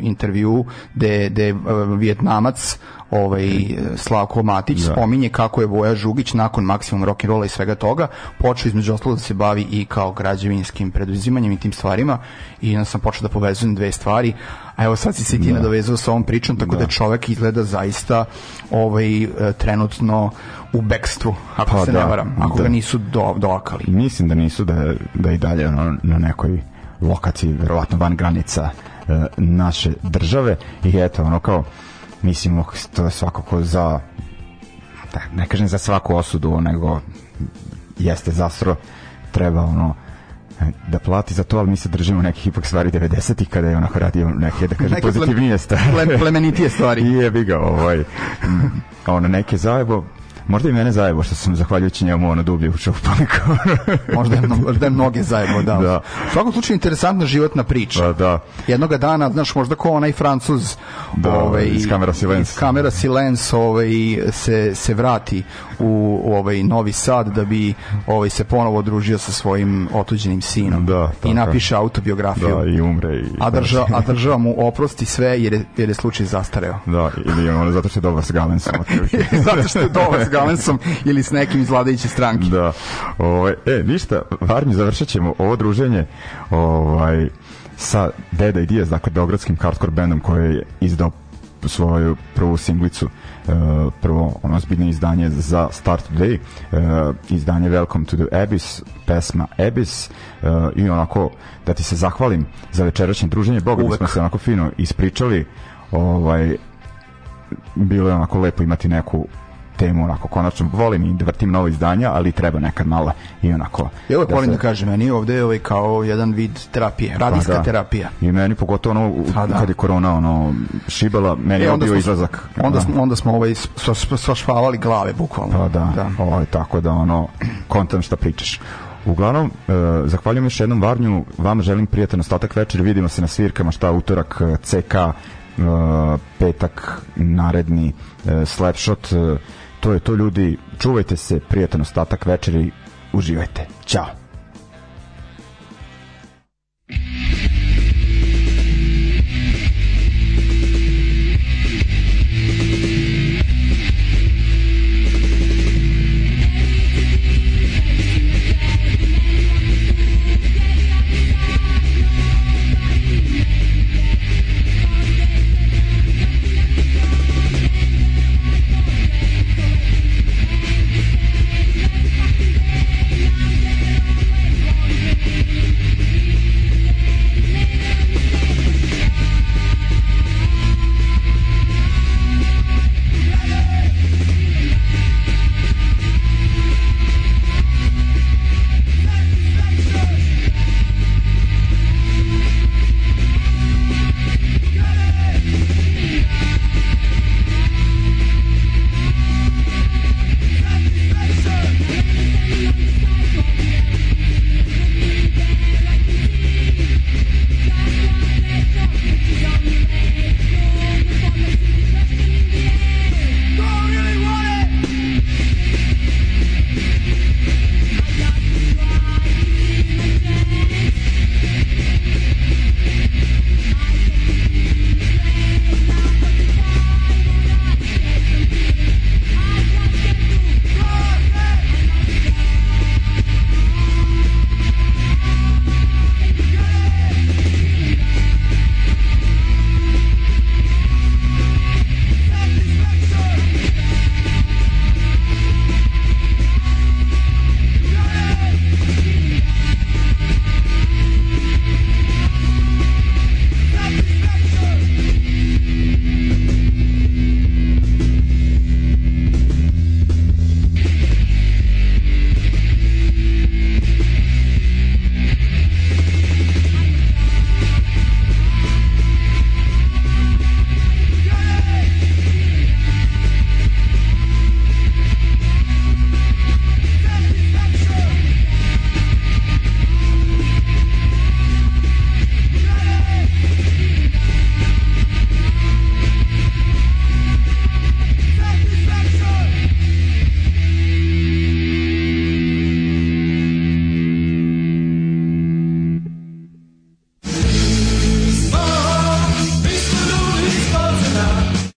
intervju gde, gde uh, Vjetnamac ovaj Slavko Matić da. spominje kako je Voja Žugić nakon maksimum rock and rolla i svega toga počeo između ostalog da se bavi i kao građevinskim preduzimanjem i tim stvarima i onda sam počeo da povezujem dve stvari a evo sad si se ti da. nadovezao sa ovom pričom tako da. da čovek izgleda zaista ovaj trenutno u bekstvu ako pa, se da, ne varam ako da. ga nisu do, doakali mislim da nisu da, da i dalje ono, na nekoj lokaciji verovatno van granica e, naše države i eto ono kao mislim to je svakako za da, ne kažem za svaku osudu nego jeste zastro treba ono da plati za to, ali mi se držimo nekih ipak stvari 90-ih kada je onako radio neke, da kažem, pozitivnije stvari. plemenitije stvari. I je bi ga, ovaj, ono, neke zajebo, Možda i mene zajebo što sam zahvaljujući njemu ono dublje ušao u Panikor. možda, je, možda je mnoge zajebo, da. da. U svakom slučaju interesantna životna priča. Da, da. Jednoga dana, znaš, možda ko onaj Francuz da, ovaj, iz kamera Silence. Iz kamera Silence ovaj, se, se vrati u, u ovaj Novi Sad da bi ovaj se ponovo odružio sa svojim otuđenim sinom da, i napiše autobiografiju. Da, i umre. I, a, drža, a država mu oprosti sve jer je, jer je slučaj zastareo. Da, ili ono, zato što je dobar s Galensom. zato što je dobar s Galensom ili s nekim iz vladajuće stranke. Da. Ovaj, e, ništa, Varmi, završat ćemo ovo druženje ovaj, sa Deda i Diaz, dakle, beogradskim hardcore bandom koji je izdao svoju prvu singlicu uh, prvo ono zbiljne izdanje za Start Today uh, izdanje Welcome to the Abyss pesma Abyss uh, i onako da ti se zahvalim za večerašnje druženje Boga da smo se onako fino ispričali ovaj bilo je onako lepo imati neku temu onako konačno volim i da vrtim novo izdanja ali treba nekad malo i onako ja uvek da volim se... da kažem meni ovde je ovaj kao jedan vid terapije radijska pa da. terapija i meni pogotovo ono pa da. kad je korona ono šibala meni e, je bio smo, izlazak onda da. smo, onda smo ovaj svašvavali glave bukvalno pa da, da. Ovaj, tako da ono kontam šta pričaš Uglavnom, e, zahvaljujem još jednom Varnju, vama želim prijatan ostatak večer, vidimo se na svirkama, šta utorak, e, CK, e, petak, naredni, e, Slapshot, e, to je to ljudi, čuvajte se, prijatan ostatak večeri, uživajte. Ćao.